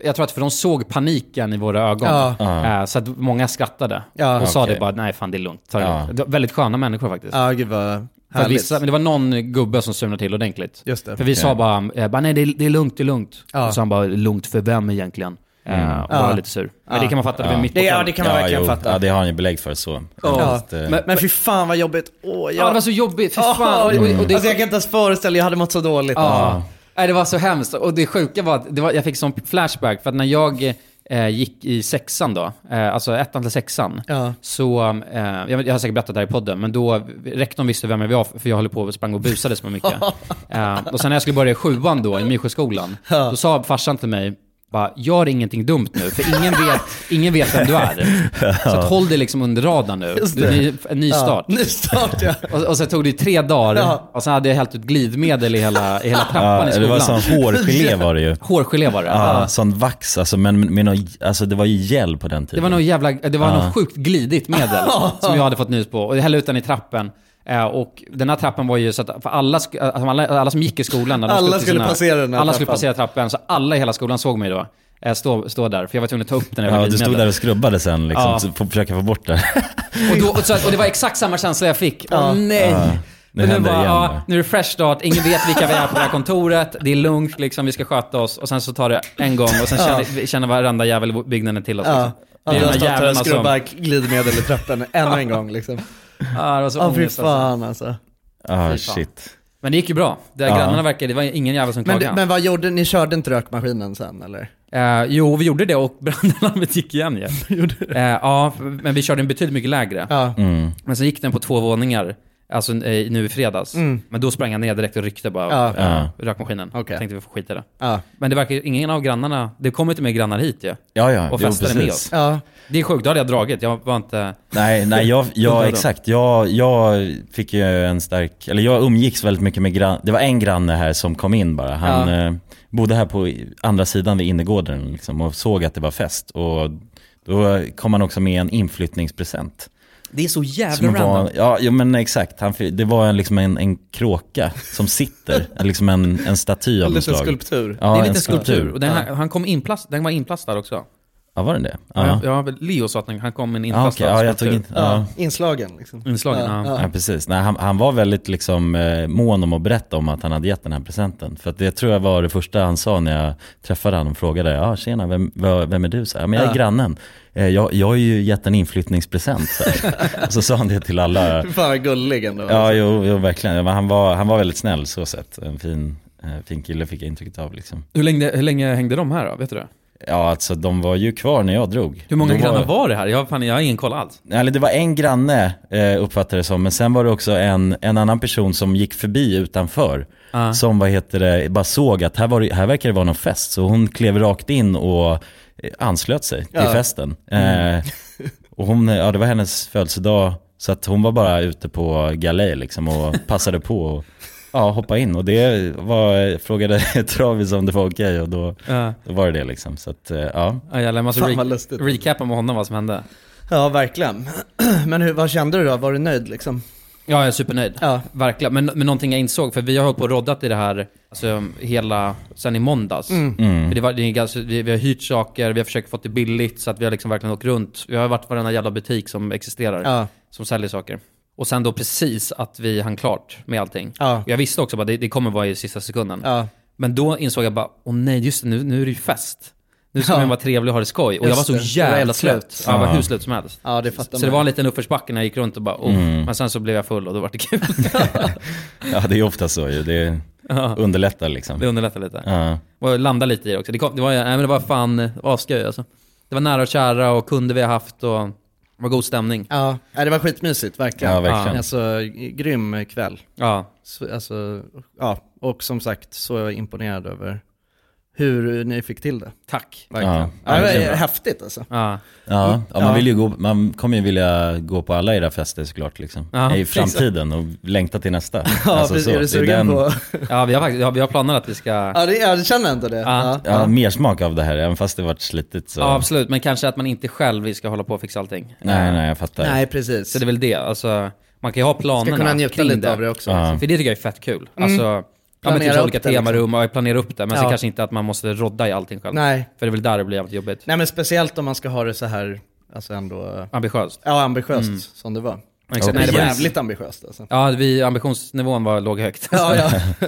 jag tror att för de såg paniken i våra ögon. Ja. Ja. Eh, Så att många skrattade. Ja, och sa okej. det bara, nej fan det är lugnt. Ta det Ja. lugnt. Det var väldigt sköna människor faktiskt. Ja, gud vad För härligt. vissa, men det var någon gubbe som surnade till ordentligt. Just det. För vi sa bara, eh, bara nej det är, det är lugnt, det är lugnt. Ja. Och så han bara, lugnt för vem egentligen? Eh, och Ja. var lite sur. Men Ja. det kan man fatta, det var Ja. mitt på Det, ja, det kan man verkligen jo. fatta. Ja, det har han ju belägg för så. Ja. Men, men fy fan vad jobbigt. Åh, Ja, det var så jobbigt, fy fan. Och, och, och det, Alltså jag kan inte ens föreställa, jag hade mått så dåligt. Ja. Nej, det var så hemskt. Och det sjuka var att det var, jag fick sån flashback, för att när jag eh, gick i sexan då, eh, alltså ettan till sexan, Ja. så, eh, jag, jag har säkert berättat det här i podden, men då, rektorn visste vem jag var, för jag höll på och sprang och busade så mycket. [laughs] eh, och sen när jag skulle börja i sjuan då, i Mysjöskolan, Ja. då sa farsan till mig, bara, gör ingenting dumt nu, för ingen [laughs] vet, ingen vet vem du är. Så att håll dig liksom under radarn nu. Du, det. ny, en ny start. Ja, ny start ja. [laughs] Och, och så tog det tre dagar, Ja. och sen hade jag hällt ut glidmedel i hela, i hela trappan ja, i det skolan. var sån hårgelé [laughs] var det ju. Hårgelé var det. Ja, sån vax alltså, men med någon, alltså det var ju gel på den Det tiden. var nog jävla, det var Ja. något sjukt glidigt medel som jag hade fått nys på. Och jag hällde ut den i trappen. Eh, och den här trappen var ju så att för alla, sk- alltså alla, alla som gick i skolan, när de Alla till skulle passera den här Alla skulle trappan. passera trappen, så alla i hela skolan såg mig då. Eh, stå, stå där, för jag var tvungen att ta upp den Ja, du stod där och skrubbade sen liksom, Ja. så för att försöka få bort det. [laughs] Och, då, och, så, och det var exakt samma känsla jag fick. Åh Ja. nej! Ja. Nu Men nu, bara, igen. ja, nu är det fresh start, ingen vet vilka vi är på det här kontoret, det är lugnt liksom, vi ska sköta oss. Och sen så tar det en gång och sen Ja. känner, känner varenda jävel byggnaden till oss. Ja. Liksom. Ja, Det är du har de stått här jävlarna som... glidmedel i trappen ännu en gång liksom. Ja, det var så Ja, fy ångest, alltså. fan alltså. Ja, Fy fan. shit. Men det gick ju bra. Det Ja. grannarna verkade, det var ingen jävel som Men, klagade. men vad gjorde ni? körde inte rökmaskinen sen eller? Eh, jo, vi gjorde det och [laughs] brandalarmet gick igen ju. Gjorde Eh, ja, men vi körde en betydligt mycket lägre. Ja. Mm. Men sen gick den på två våningar. Alltså eh, nu i fredags. Mm. Men då sprang han ner direkt och ryckte bara Ja. eh, Ja. rökmaskinen. Okej. Tänkte vi får skita i det. Ja. Men det verkar ingen av grannarna, det kommer inte med grannar hit ju. Ja, ja, Och festade med precis. oss. Ja. Det är sjukt, då hade jag dragit. Jag var inte... Nej, nej jag, jag exakt. Jag, jag fick ju en stark, eller jag umgicks väldigt mycket med grann, det var en granne här som kom in bara. Han Ja. eh, bodde här på andra sidan vid innergården liksom, och såg att det var fest. Och då kom han också med en inflyttningspresent. Det är så jävla random. var, ja, jo, men exakt. Han, det var en, liksom en, en kråka som sitter, [laughs] liksom en, en staty av En något liten slag. skulptur. Ja, det är en en liten skulptur. Och den, Ja. här, han kom inplast, den var inplastad också. Ja, var den det? Ja. Ja, Ja, Leo sa att han kom med en ja inplastad okej. Ja, jag tog inte, ja. Inslagen liksom. Inslagen, ja. Ja, precis. Nej, han, han var väldigt liksom, eh, mån om att berätta om att han hade gett den här presenten. För att det tror jag var det första han sa när jag träffade honom och frågade, ja tjena, vem, vem är du? Så här, "Ja, men jag är Ja. grannen. Eh, jag, jag har ju gett en inflyttningspresent. Så, [laughs] så sa han det till alla. Fan vad gullig ändå. Ja, jo, jo verkligen. Men han, var, han var väldigt snäll så sett. En fin, eh, fin kille fick jag intrycket av. Liksom. Hur, länge, hur länge hängde de här då? Vet du det? Ja, alltså de var ju kvar när jag drog. Hur många Då grannar var det här? Jag, fan, jag har ingen koll alls. Eller det var en granne eh, uppfattade det som, men sen var det också en, en annan person som gick förbi utanför. Ja. Som vad heter det, bara såg att här, var, det- här verkar det vara någon fest. Så hon klev rakt in och eh, anslöt sig till Ja. festen. Eh, och hon, ja det var hennes födelsedag. Så att hon var bara ute på galej liksom och [laughs] passade på att ja, hoppa in. Och det var, jag frågade [laughs] Travis om det var okej och då, Ja. då var det det liksom. Så att, eh, ja. Ja, jävlar, jag måste re- recapa med honom vad som hände. Ja, verkligen. [clears throat] Men hur, vad kände du då? Var du nöjd liksom? Ja, jag är supernöjd. Ja. Verkligen. Men, men någonting jag insåg, för vi har hållit på och roddat i det här alltså, hela, sen i måndags. Mm. Mm. För det var, det är ganska, vi, vi har hyrt saker, vi har försökt få det billigt, så att vi har liksom verkligen åkt runt. Vi har varit varenda jävla butik som existerar, Ja. som säljer saker. Och sen då precis att vi hann klart med allting. Ja. Och jag visste också att det, det kommer vara i sista sekunden. Ja. Men då insåg jag bara, åh nej, just det, nu, nu är det ju fest. Nu ska Ja. man vara trevlig och ha det skoj. Och jag var så det, det jävla slut. Ja, jag var hur slut som helst. Ja, det fattar Så det man. var en liten uppförsbacke när jag gick runt och bara, oh. Mm. Men sen så blev jag full och då var det kul. [laughs] ja, det är ofta så ju. Det Ja. underlättar liksom. Det underlättar lite. Ja. Och landa lite i det också. Det, kom, det, var, nej, men det var fan det var asskoj alltså. Det var nära och kära och kunder vi har haft och det var god stämning. Ja, ja, det var skitmysigt, verkligen. Ja, verkligen. Alltså, grym kväll. Ja. Så, alltså, ja, och som sagt så är jag imponerad över hur ni fick till det. Tack. Verkligen. Ja, Ja, det bra. häftigt alltså. Ja. Ja, ja, man, Ja. vill ju gå, man kommer ju vilja gå på alla era fester såklart liksom. Ja, I framtiden och längta till nästa. [laughs] Ja, Alltså precis. så, är det du är sugen den- på... [laughs] ja, vi har faktiskt, ja, vi har planer att vi ska... Ja, Ja, det, ja, du känner ändå det? Ja. Ja, mer smak av det här, även fast det varit slitigt så. absolut. Men kanske att man inte själv ska hålla på och fixa allting. Nej, nej, jag fattar. Nej, precis. Så det är väl det. Alltså, man kan ju ha planerna Ska kunna njuta lite det. av det också. Ja. För det tycker jag är fett kul. Alltså, ja, men typ Planera så olika det, liksom. temarum och planera upp det. Men så Ja. kanske inte att man måste rodda i allting själv. Nej. För det är väl där det blir jävligt jobbigt. Nej, men speciellt om man ska ha det så här, alltså ändå... Ambitiöst. Ja, ambitiöst Mm. som det var. Exakt. Nej, Nej, det var jävligt ambitiöst alltså. Ja, vi, ambitionsnivån var låg högt. Ja, ja. [laughs]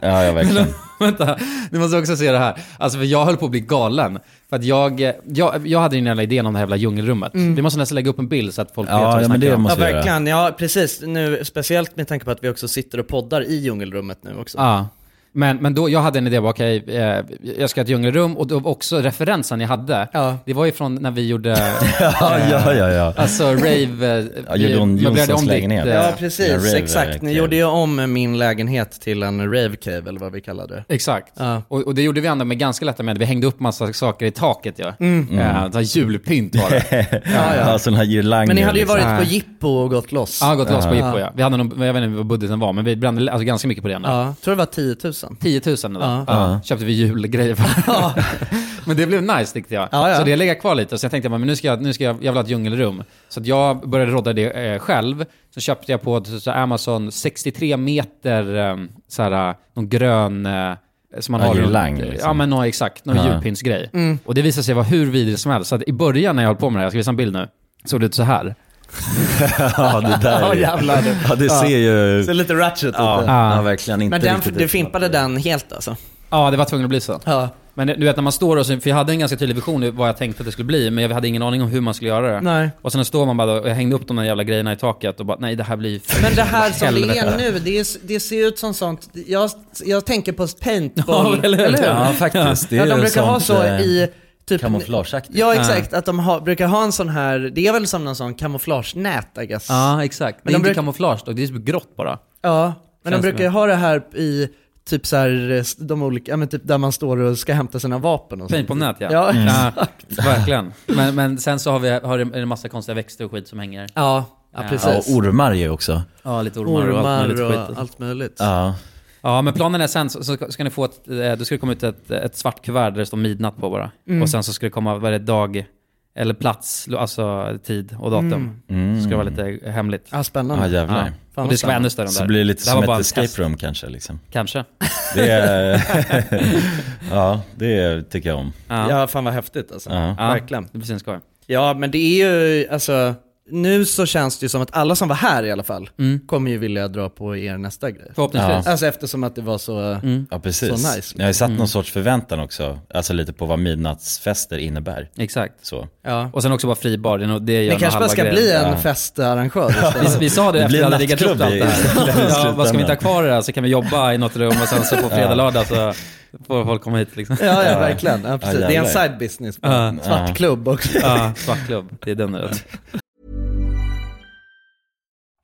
Ja, ja verkligen. Vänta, ni måste också se det här. Alltså för jag höll på att bli galen. För att jag, jag, jag hade ju den jävla idén om det här jävla djungelrummet. Vi måste nästan lägga upp en bild så att folk Ja, vet vad vi ja, men snackar det om. måste- Ja, göra. verkligen. Ja, precis. Nu, speciellt med tanke på att vi också sitter och poddar i djungelrummet nu också. Ja. Men, men då, jag hade en idé, bara, okej, eh, jag ska ha ett djungelrum och då också referensen jag hade, Ja. det var ju från när vi gjorde, [laughs] Ja, ja, ja, ja. alltså rave, eh, Ja, gjorde hon vi möblerade Jonssons om ditt, lägenhet? eh, Ja, Ja, precis. rave, exakt. Ni cave. gjorde ju om min lägenhet till en rave cave, eller vad vi kallar det. Exakt. Ja. Och, och det gjorde vi ändå med ganska lätta medel. Vi hängde upp massa saker i taket ja. Mm. Ja, julpynt var det. [laughs] Ja, ja. sådana här girlanger. Men ni hade ju liksom. varit på Ja. jippo och gått loss. Ja, gått loss på Ja. Jippo ja. Vi hade nog, jag vet inte vad budgeten var, men vi brände alltså, ganska mycket på det ändå. Ja, tror det var 10 000. 10 000 eller? Ja. Ja. Ja. Köpte vi julgrejer för. [laughs] men det blev nice tyckte jag. Ja. Så det lägger kvar lite. Så jag tänkte, men nu ska jag, nu ska jag, jag vill ha ett djungelrum. Så att jag började rodda det eh, själv. Så köpte jag på så, Amazon 63 meter, eh, så här, någon grön... Eh, som man Ja, har girlang, liksom. Ja men nå, exakt, någon Ja. julpyntsgrej. Mm. Och det visade sig vara hur vidrigt som helst. Så att i början när jag höll på med det här, jag ska visa en bild nu, såg det ut så här. Ja, det där [laughs] Ja, är- jävlar. Ja, det Ja. ser ju... Så lite ratchet Ja, ute. ja, verkligen inte Men den, riktigt du ut. fimpade den helt alltså? Ja, det var tvungen att bli så. Ja. Men du vet när man står och så, för jag hade en ganska tydlig vision i vad jag tänkte att det skulle bli, men jag hade ingen aning om hur man skulle göra det. Nej. Och sen står man bara och jag hängde upp de där jävla grejerna i taket och bara, nej det här blir Men det här som det är nu, det, är, det ser ut som sånt, jag, jag tänker på [laughs] Ja, paintball, eller hur? Ja, faktiskt. Det är ja, de ju brukar ha sånt, så eh, i typ, Kamouflageaktigt. Ja exakt, att de har, brukar ha en sån här, det är väl som någon sån kamouflagenät I guess. Ja, exakt. Men det är de inte bruk- kamouflage dock, det är typ grått bara. Ja, men de Känns brukar ju det. ha det här i typ så här, de olika, ja men typ där man står och ska hämta sina vapen och Paint på nät ja. Ja, ja exakt. verkligen. Men, men sen så har vi har det en massa konstiga växter och skit som hänger. Ja, ja Ja. precis. Ja, och ormar ju också. Ja, lite ormar, och allt möjligt och skit. allt möjligt. Ja. Ja, men planen är sen så, så ska ni få ett, eh, då ska det komma ut ett, ett svart kuvert där det står midnatt på bara. Mm. Och sen så ska det komma varje dag, eller plats, alltså tid och datum. Mm. Så ska det vara lite hemligt. Ja, spännande. Ja jävlar. Fan, och det ska vara ännu spännande. större än Så där. blir det lite här som ett escape test. room kanske liksom. Kanske. Det är, [laughs] ja det tycker jag om. Ja, Ja, fan vad häftigt alltså. Ja. Ja. Verkligen. det blir skoj. Ja, men det är ju, alltså, nu så känns det ju som att alla som var här i alla fall, Mm. kommer ju vilja dra på er nästa grej. Förhoppningsvis. Alltså eftersom att det var så, Mm. Ja precis. Så nice. Jag har ju satt någon sorts förväntan också, alltså lite på vad midnattsfester innebär. Exakt. Så. ja. Och sen också bara fri bar, det är det gör kanske bara ska grejen. bli en Ja. festarrangör Vi, vi sa det, Det efter blir vi hade riggat upp allt det här. [laughs] ja, vad ska vi inte ha kvar det här så kan vi jobba i något rum och sen så på fredag, Ja. lördag så får folk komma hit liksom. Ja, ja verkligen. Ja, precis. Ja, det är en side business. Ja. Svart Ja. klubb också. Ja, svartklubb. Det är den nu.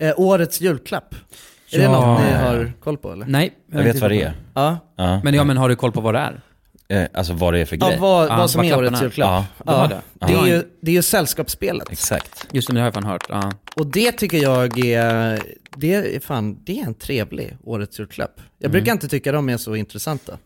Eh, årets julklapp. Är det Ja. något ni har koll på eller? Nej. Jag vet vad det är. Ja. Ja. Men ja, men har du koll på vad det är? Eh, Alltså vad det är för Ja, grej. vad, Ja, vad som vad är årets julklapp. Ja, har det. Det, är Ja. ju, det är ju sällskapsspelet. Exakt. Just det, det har jag fan hört. Ja. Och det tycker jag är, det är fan, det är en trevlig årets julklapp. Jag brukar inte tycka de är så intressanta.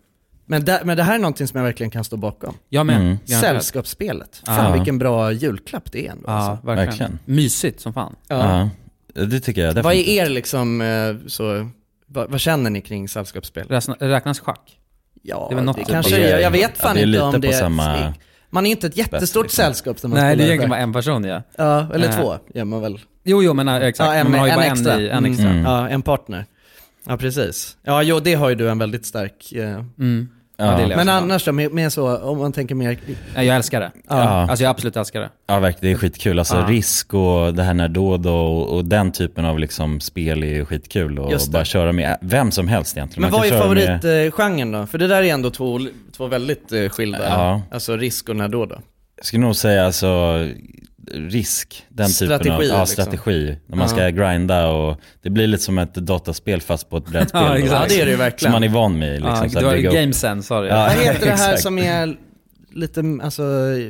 Men det, men det här är någonting som jag verkligen kan stå bakom. Jag med. Mm. Garanterat. Sällskapsspelet. Fan Ja. vilken bra julklapp det är ändå. Ja, Alltså. verkligen. Verkligen. Mysigt som fan. Ja. Ja. Det tycker jag Vad definitivt. är er liksom, eh, så, vad, vad känner ni kring sällskapsspel? Räknas, räknas schack? Ja, Det är väl något typ kanske, av- jag, jag vet Ja, fan det är inte om det på samma Man är inte ett jättestort liksom. sällskap som man Nej, det är egentligen bara en person ja. Ja, eller Eh. två gör man väl. Jo, jo, men äh, exakt. Ja, en, men man har ju en bara extra. en, i, en extra. Mm. Ja, en partner. Ja, precis. Ja, jo, det har ju du en väldigt stark... eh, Mm. Ja, Ja. det Men annars då, med, med så, om man tänker mer... Ja, jag älskar det. Ja. Alltså jag absolut älskar det. Ja verkligen, det är skitkul. Alltså Ja. risk och det här när då och då och, och den typen av liksom spel är ju skitkul och Just det. bara köra med vem som helst egentligen. Men Man vad kan är köra med- favoritgenren då? För det där är ändå två, två väldigt eh, skilda, Ja. alltså risk och när då då. Jag skulle nog säga alltså risk, den typen av Strategi, ja, liksom. strategi. När man Ja. ska grinda och det blir lite som ett dataspel fast på ett brädspel. [laughs] Ja, exakt. Ja, det är det verkligen. Som man är van med liksom, Ja, så ju upp- game sense har du Ja. Vad heter det här som är lite, alltså,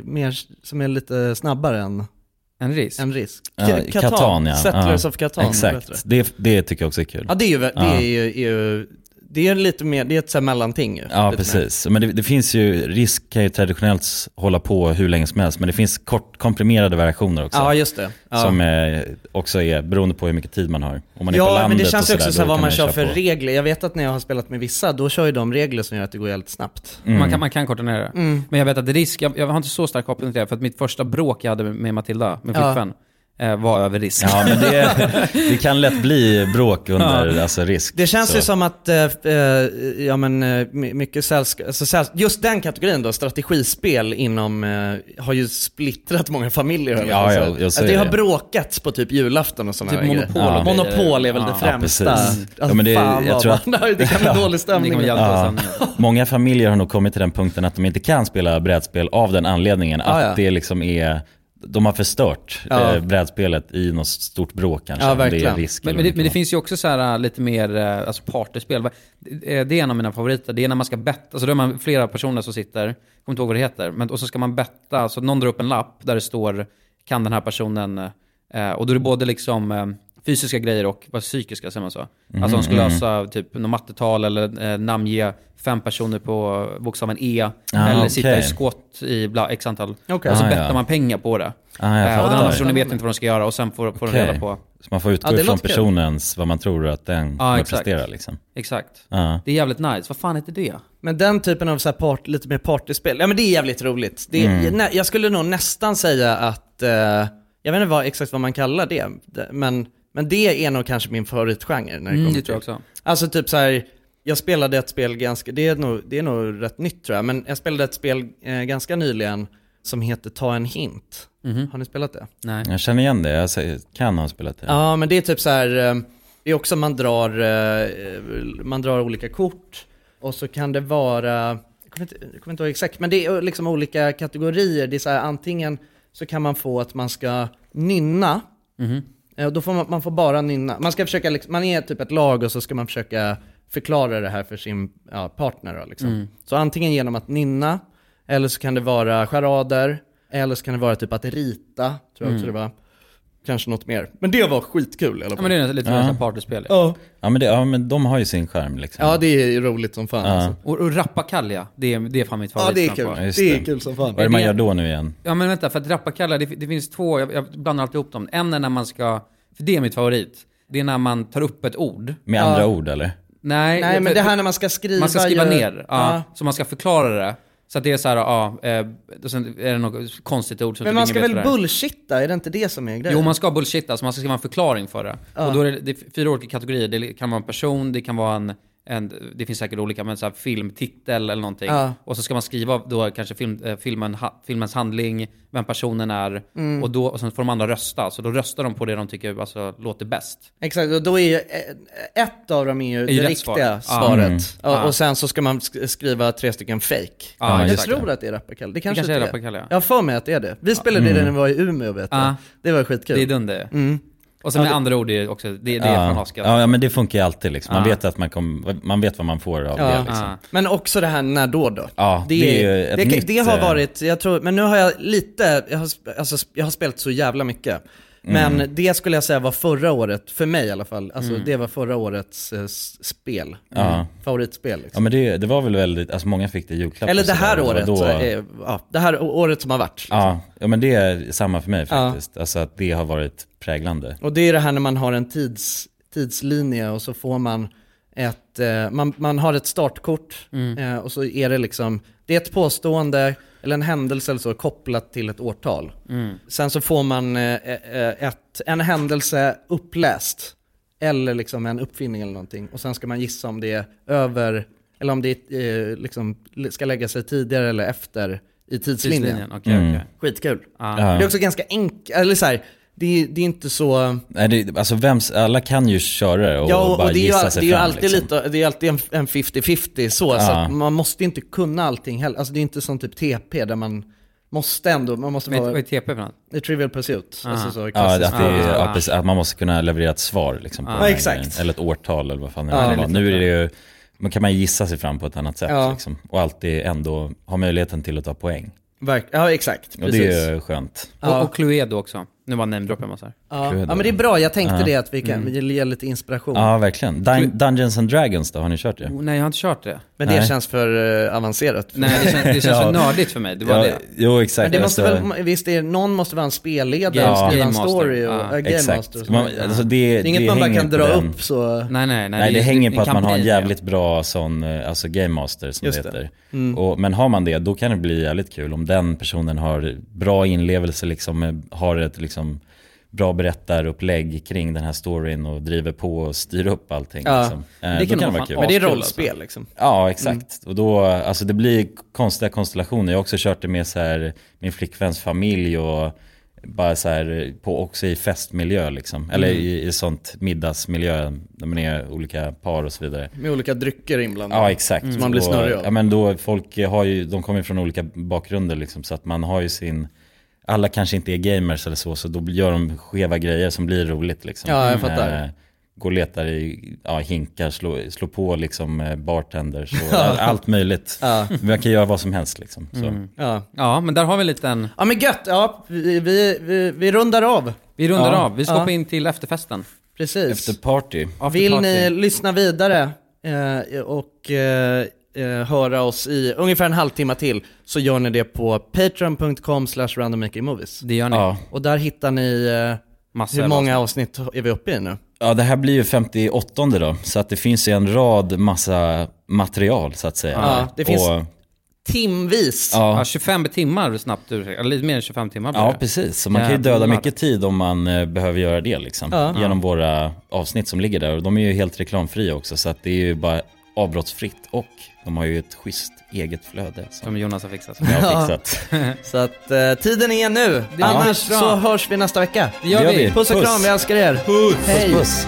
mer, som är lite snabbare än En risk. en risk? Ja, Ka- Catan ja. Settlers ja. of heter Exakt, det, det tycker jag också är kul. Ja det är ju, det Ja. är ju, är ju det är lite mer, det är ett så här mellanting ju. Ja, precis. Men det, det finns ju, risk kan ju traditionellt hålla på hur länge som helst, men det finns kort komprimerade versioner också. Ja, just det. Ja. Som är, också är beroende på hur mycket tid man har. Om man är på Ja, landet men det och känns ju också så här vad man kör för på. regler. Jag vet att när jag har spelat med vissa, då kör ju de regler som gör att det går jävligt snabbt. Mm. Man, kan, man kan korta ner det. Mm. Men jag vet att risk, jag, jag har inte så stark koppling till det, för att mitt första bråk jag hade med, med Matilda, med Ja. flickvän, eh, var över risk. Ja, men det, [laughs] det kan lätt bli bråk under Ja. alltså, risk. Det känns Så. ju som att, eh, eh, ja men eh, my- mycket sällskap, alltså, just den kategorin då, strategispel inom, eh, har ju splittrat många familjer. jag Ja, ja, säga. jag ser att det har det. bråkats på typ julafton och sådana Typ Monopol grejer. och Ja. Monopol är väl det Ja, främsta. precis. Alltså, Ja, men det- fan jag tror att- [laughs] det kan bli dålig Det stämning. Ja. Många familjer har nog kommit till den punkten att de inte kan spela brädspel av den anledningen. Att ja. det liksom är, de har förstört Ja. eh, brädspelet i något stort bråk kanske. Ja, det verkligen. risk Men, men, det, men det finns ju också så här, äh, lite mer äh, alltså partyspel. Det, det är en av mina favoriter. Det är när man ska betta, alltså då är man flera personer som sitter, jag kommer inte ihåg vad det heter, men, och så ska man betta, så någon drar upp en lapp där det står, kan den här personen, äh, och då är det både liksom äh, fysiska grejer och vad psykiska, säger man så? alltså de ska Mhm, lösa typ något mattetal eller äh, namnge fem personer på bokstaven E, Ah, eller okej. sitta i skott i bla, x antal. Okej. Och så Ah, bettar ja. man pengar på det. Ah, jag Äh, och den andra personen vet inte vad de ska göra och sen får, får de Okej. reda på. Så man får utgå Ja, ifrån personens, vad man tror att den kommer exakt. prestera liksom. Exakt. Ja. Det är jävligt nice. Vad fan heter det? Men den typen av så här part, lite mer partyspel, ja men det är jävligt roligt. Det är, Mm. nä, jag skulle nog nästan säga att, eh, jag vet inte vad, exakt vad man kallar det, det- men, men det är nog kanske min favoritgenre när det Mm, kommer det till- också. Alltså typ så här, jag spelade ett spel ganska, det är nog, det är nog rätt nytt tror jag, men jag spelade ett spel eh, ganska nyligen som heter Ta en hint. Mhm. Har ni spelat det? Nej. Jag känner igen det, jag säger- kan ha spelat det. Ja, men det är typ så här, eh, det är också man drar, eh, man drar olika kort och så kan det vara, jag kommer inte, jag kommer inte ihåg exakt, men det är liksom olika kategorier. Det är så här, antingen så kan man få att man ska nynna, eh, och då får man, man får bara nynna. Man ska försöka, liksom, man är typ ett lag och så ska man försöka förklara det här för sin ja, partner då, liksom. Mm. Så antingen genom att nynna, eller så kan det vara charader, eller så kan det vara typ att rita, tror jag också Mm. det var. Kanske något mer. Men det var skitkul i alla Ja fall. men det är lite Ja. ja. partyspel. Ja. Ja men, det, ja men de har ju sin skärm liksom. Ja, det är roligt som fan Ja. alltså. Och, och Rappakalja, det är, det är fan mitt Ja, det är kul. Ja, just Det är kul som fan. Vad är det man gör då nu igen? Ja men vänta, för att Rappakalja, det, det finns två, jag, jag blandar alltid ihop dem. En är när man ska, för det är mitt favorit. Det är när man tar upp ett ord. Med Ja. andra ord eller? Nej, Nej, men det här när man ska skriva Man ska skriva ju- ner, ja, Ja. Så man ska förklara det. Så att det är så här, ja, eh, och sen är det något konstigt ord som Men typ man ska väl bullshitta? Är det inte det som är grejen? Jo, man ska bullshitta, så man ska skriva en förklaring för det. Ja. Och då är det, det är fyra olika kategorier. Det kan vara en person, det kan vara en, en det finns säkert olika, men så här filmtitel eller någonting. Ja. Och så ska man skriva då kanske film, eh, filmen, ha, filmens handling, vem personen är, Mm. och, då, och sen får de andra rösta. Så då röstar de på det de tycker alltså, låter bäst. Exakt, och då är ju eh, ett av dem är ju Är det svar. riktiga Ja. svaret. Mm. Ja. Och sen så ska man sk- skriva tre stycken fake. Ja, jag exakt. tror att det är Rappakalja. Det kanske, kanske är Rappakalja, ja. Jag har för mig att det är det. Vi spelade det när vi var i Umeå vet jag. Ja. Det var skitkul. Det är dunder. Mm. Och sen med andra ord, det är också, det, det är ja. askat. ja, men det funkar ju alltid liksom. Man Ja. vet att man, kom, man vet vad man får av Ja. det liksom. Ja. Men också det här när då då. Ja, det, det är ju ett det, nytt, det har eh, varit, jag tror, men nu har jag lite, jag har, alltså, jag har spelat så jävla mycket. Men Mm. det skulle jag säga var förra året, för mig i alla fall, alltså Mm. det var förra årets eh, spel. Ja. Favoritspel Ja liksom. men det, det var väl väldigt, alltså många fick det i julklapp Eller det här. Och året, då- eh, ja, det här året som har varit. liksom. Ja, ja men det är samma för mig Ja. faktiskt. Alltså att det har varit präglande. Och det är det här när man har en tids, tidslinje och så får man ett, eh, man, man har ett startkort Mm. eh, och så är det liksom, det är ett påstående eller en händelse eller så kopplat till ett årtal. Mm. Sen så får man eh, eh, ett, en händelse uppläst eller liksom en uppfinning eller någonting och sen ska man gissa om det är över, eller om det eh, liksom ska lägga sig tidigare eller efter i tidslinjen. Tidslinjen, okej, Mm. okej. Skitkul. Ja. Det är också ganska enkelt, eller så här, det, är- det är inte så... Nej, det, alltså vems, alla kan ju köra det och, Ja, och, bara och det är ju, gissa all- sig det är ju fram, alltid liksom. lite, det är alltid en en 50-50 så, så Ja. att man måste inte kunna allting heller. Alltså det är inte som typ TP där man måste ändå, man måste vara... vad är TP för något? Det är Trivial Pursuit. Aha. Alltså så Ja, att, det, är- Ah. precis, att man måste kunna leverera ett svar liksom, på Ja, den här grejen. Eller ett årtal eller vad fan det Nu är det ju, man kan man gissa sig fram på ett annat sätt Ja. liksom, och alltid ändå ha möjligheten till att ta poäng. Verk- ja, exakt. Och Precis. det är ju skönt. Ja. Och, och Cluedo också. Nu bara namedroppar jag massa här. Ja. ja men det är bra, jag tänkte Ja. det att vi kan Mm. ge lite inspiration. Ja, verkligen. Dun- Dungeons and Dragons då, har ni kört det? Oh, nej, jag har inte kört det. Men det Nej. känns för eh, avancerat. Nej, det känns, det känns [laughs] Ja. för nördigt för mig. Det var Ja, det. Jo, exakt. Men det måste alltså- väl, visst är någon måste vara en spelledare Game- och skriva en Game story och Ja, Game exakt. Master och så. Man, alltså det, det är inget det man bara kan dra den. upp så... Nej, nej, nej. Nej, det, är- hänger på att man har en jävligt bra sån, eh, alltså game master som Just det det. heter. Mm. Och, men har man det, då kan det bli jävligt kul om den personen har bra inlevelse, liksom, eh, har ett liksom, bra berättarupplägg kring den här storyn och driver på och styr upp allting. Ja, liksom. Eh, det då kan det nog vara kul. Men det är Askul, rollspel alltså. liksom. Ja, exakt. Och då, alltså det blir konstiga konstellationer. Jag har också kört det med så här, min flickväns familj och bara så här, på, också i festmiljö liksom. Eller Mm. i, i sånt middagsmiljö, där man är olika par och så vidare. Med olika drycker inblandade. Ja, exakt. Som man blir snurrig av. Ja, men då folk har ju, de kommer från olika bakgrunder liksom, så att man har ju sin, alla kanske inte är gamers eller så, så då gör de skeva grejer som blir roligt liksom. Ja, jag fattar. Eh, Gå och letar i ja, hinkar, slå, slå på liksom eh, bartenders och [laughs] all, allt möjligt. Ja. Man kan göra vad som helst liksom. Så. Mm. Ja. Ja, men där har vi en liten... ja men gött, ja vi, vi, vi, vi rundar av. Vi rundar Ja. av. Vi ska Ja. in till efterfesten. Precis. Efter party. After Vill party. ni lyssna vidare eh, och eh, eh, höra oss i ungefär en halvtimme till så gör ni det på patreon.com slash randommakingmovies. Det gör ni. Ja. Och där hittar ni, eh, Massor hur många avsnitt är vi uppe i nu? Ja, det här blir ju 58 då, så att det finns ju en rad massa material så att säga. Ja, det finns- och, Timvis! Ja, ja, 25 timmar snabbt eller lite mer än 25 timmar blir ja, det. precis. Så man kan ju döda Jävlar. mycket tid om man eh, behöver göra det liksom. Ja. Genom våra avsnitt som ligger där. Och de är ju helt reklamfria också, så att det är ju bara avbrottsfritt. Och de har ju ett schysst eget flöde. Som Som Jonas har fixat. jag har fixat. [laughs] Så att eh, tiden är nu. Det är Annars så hörs vi nästa vecka. Det gör Det gör vi. vi. Puss och Puss. kram, vi älskar er. Hej! Puss, puss.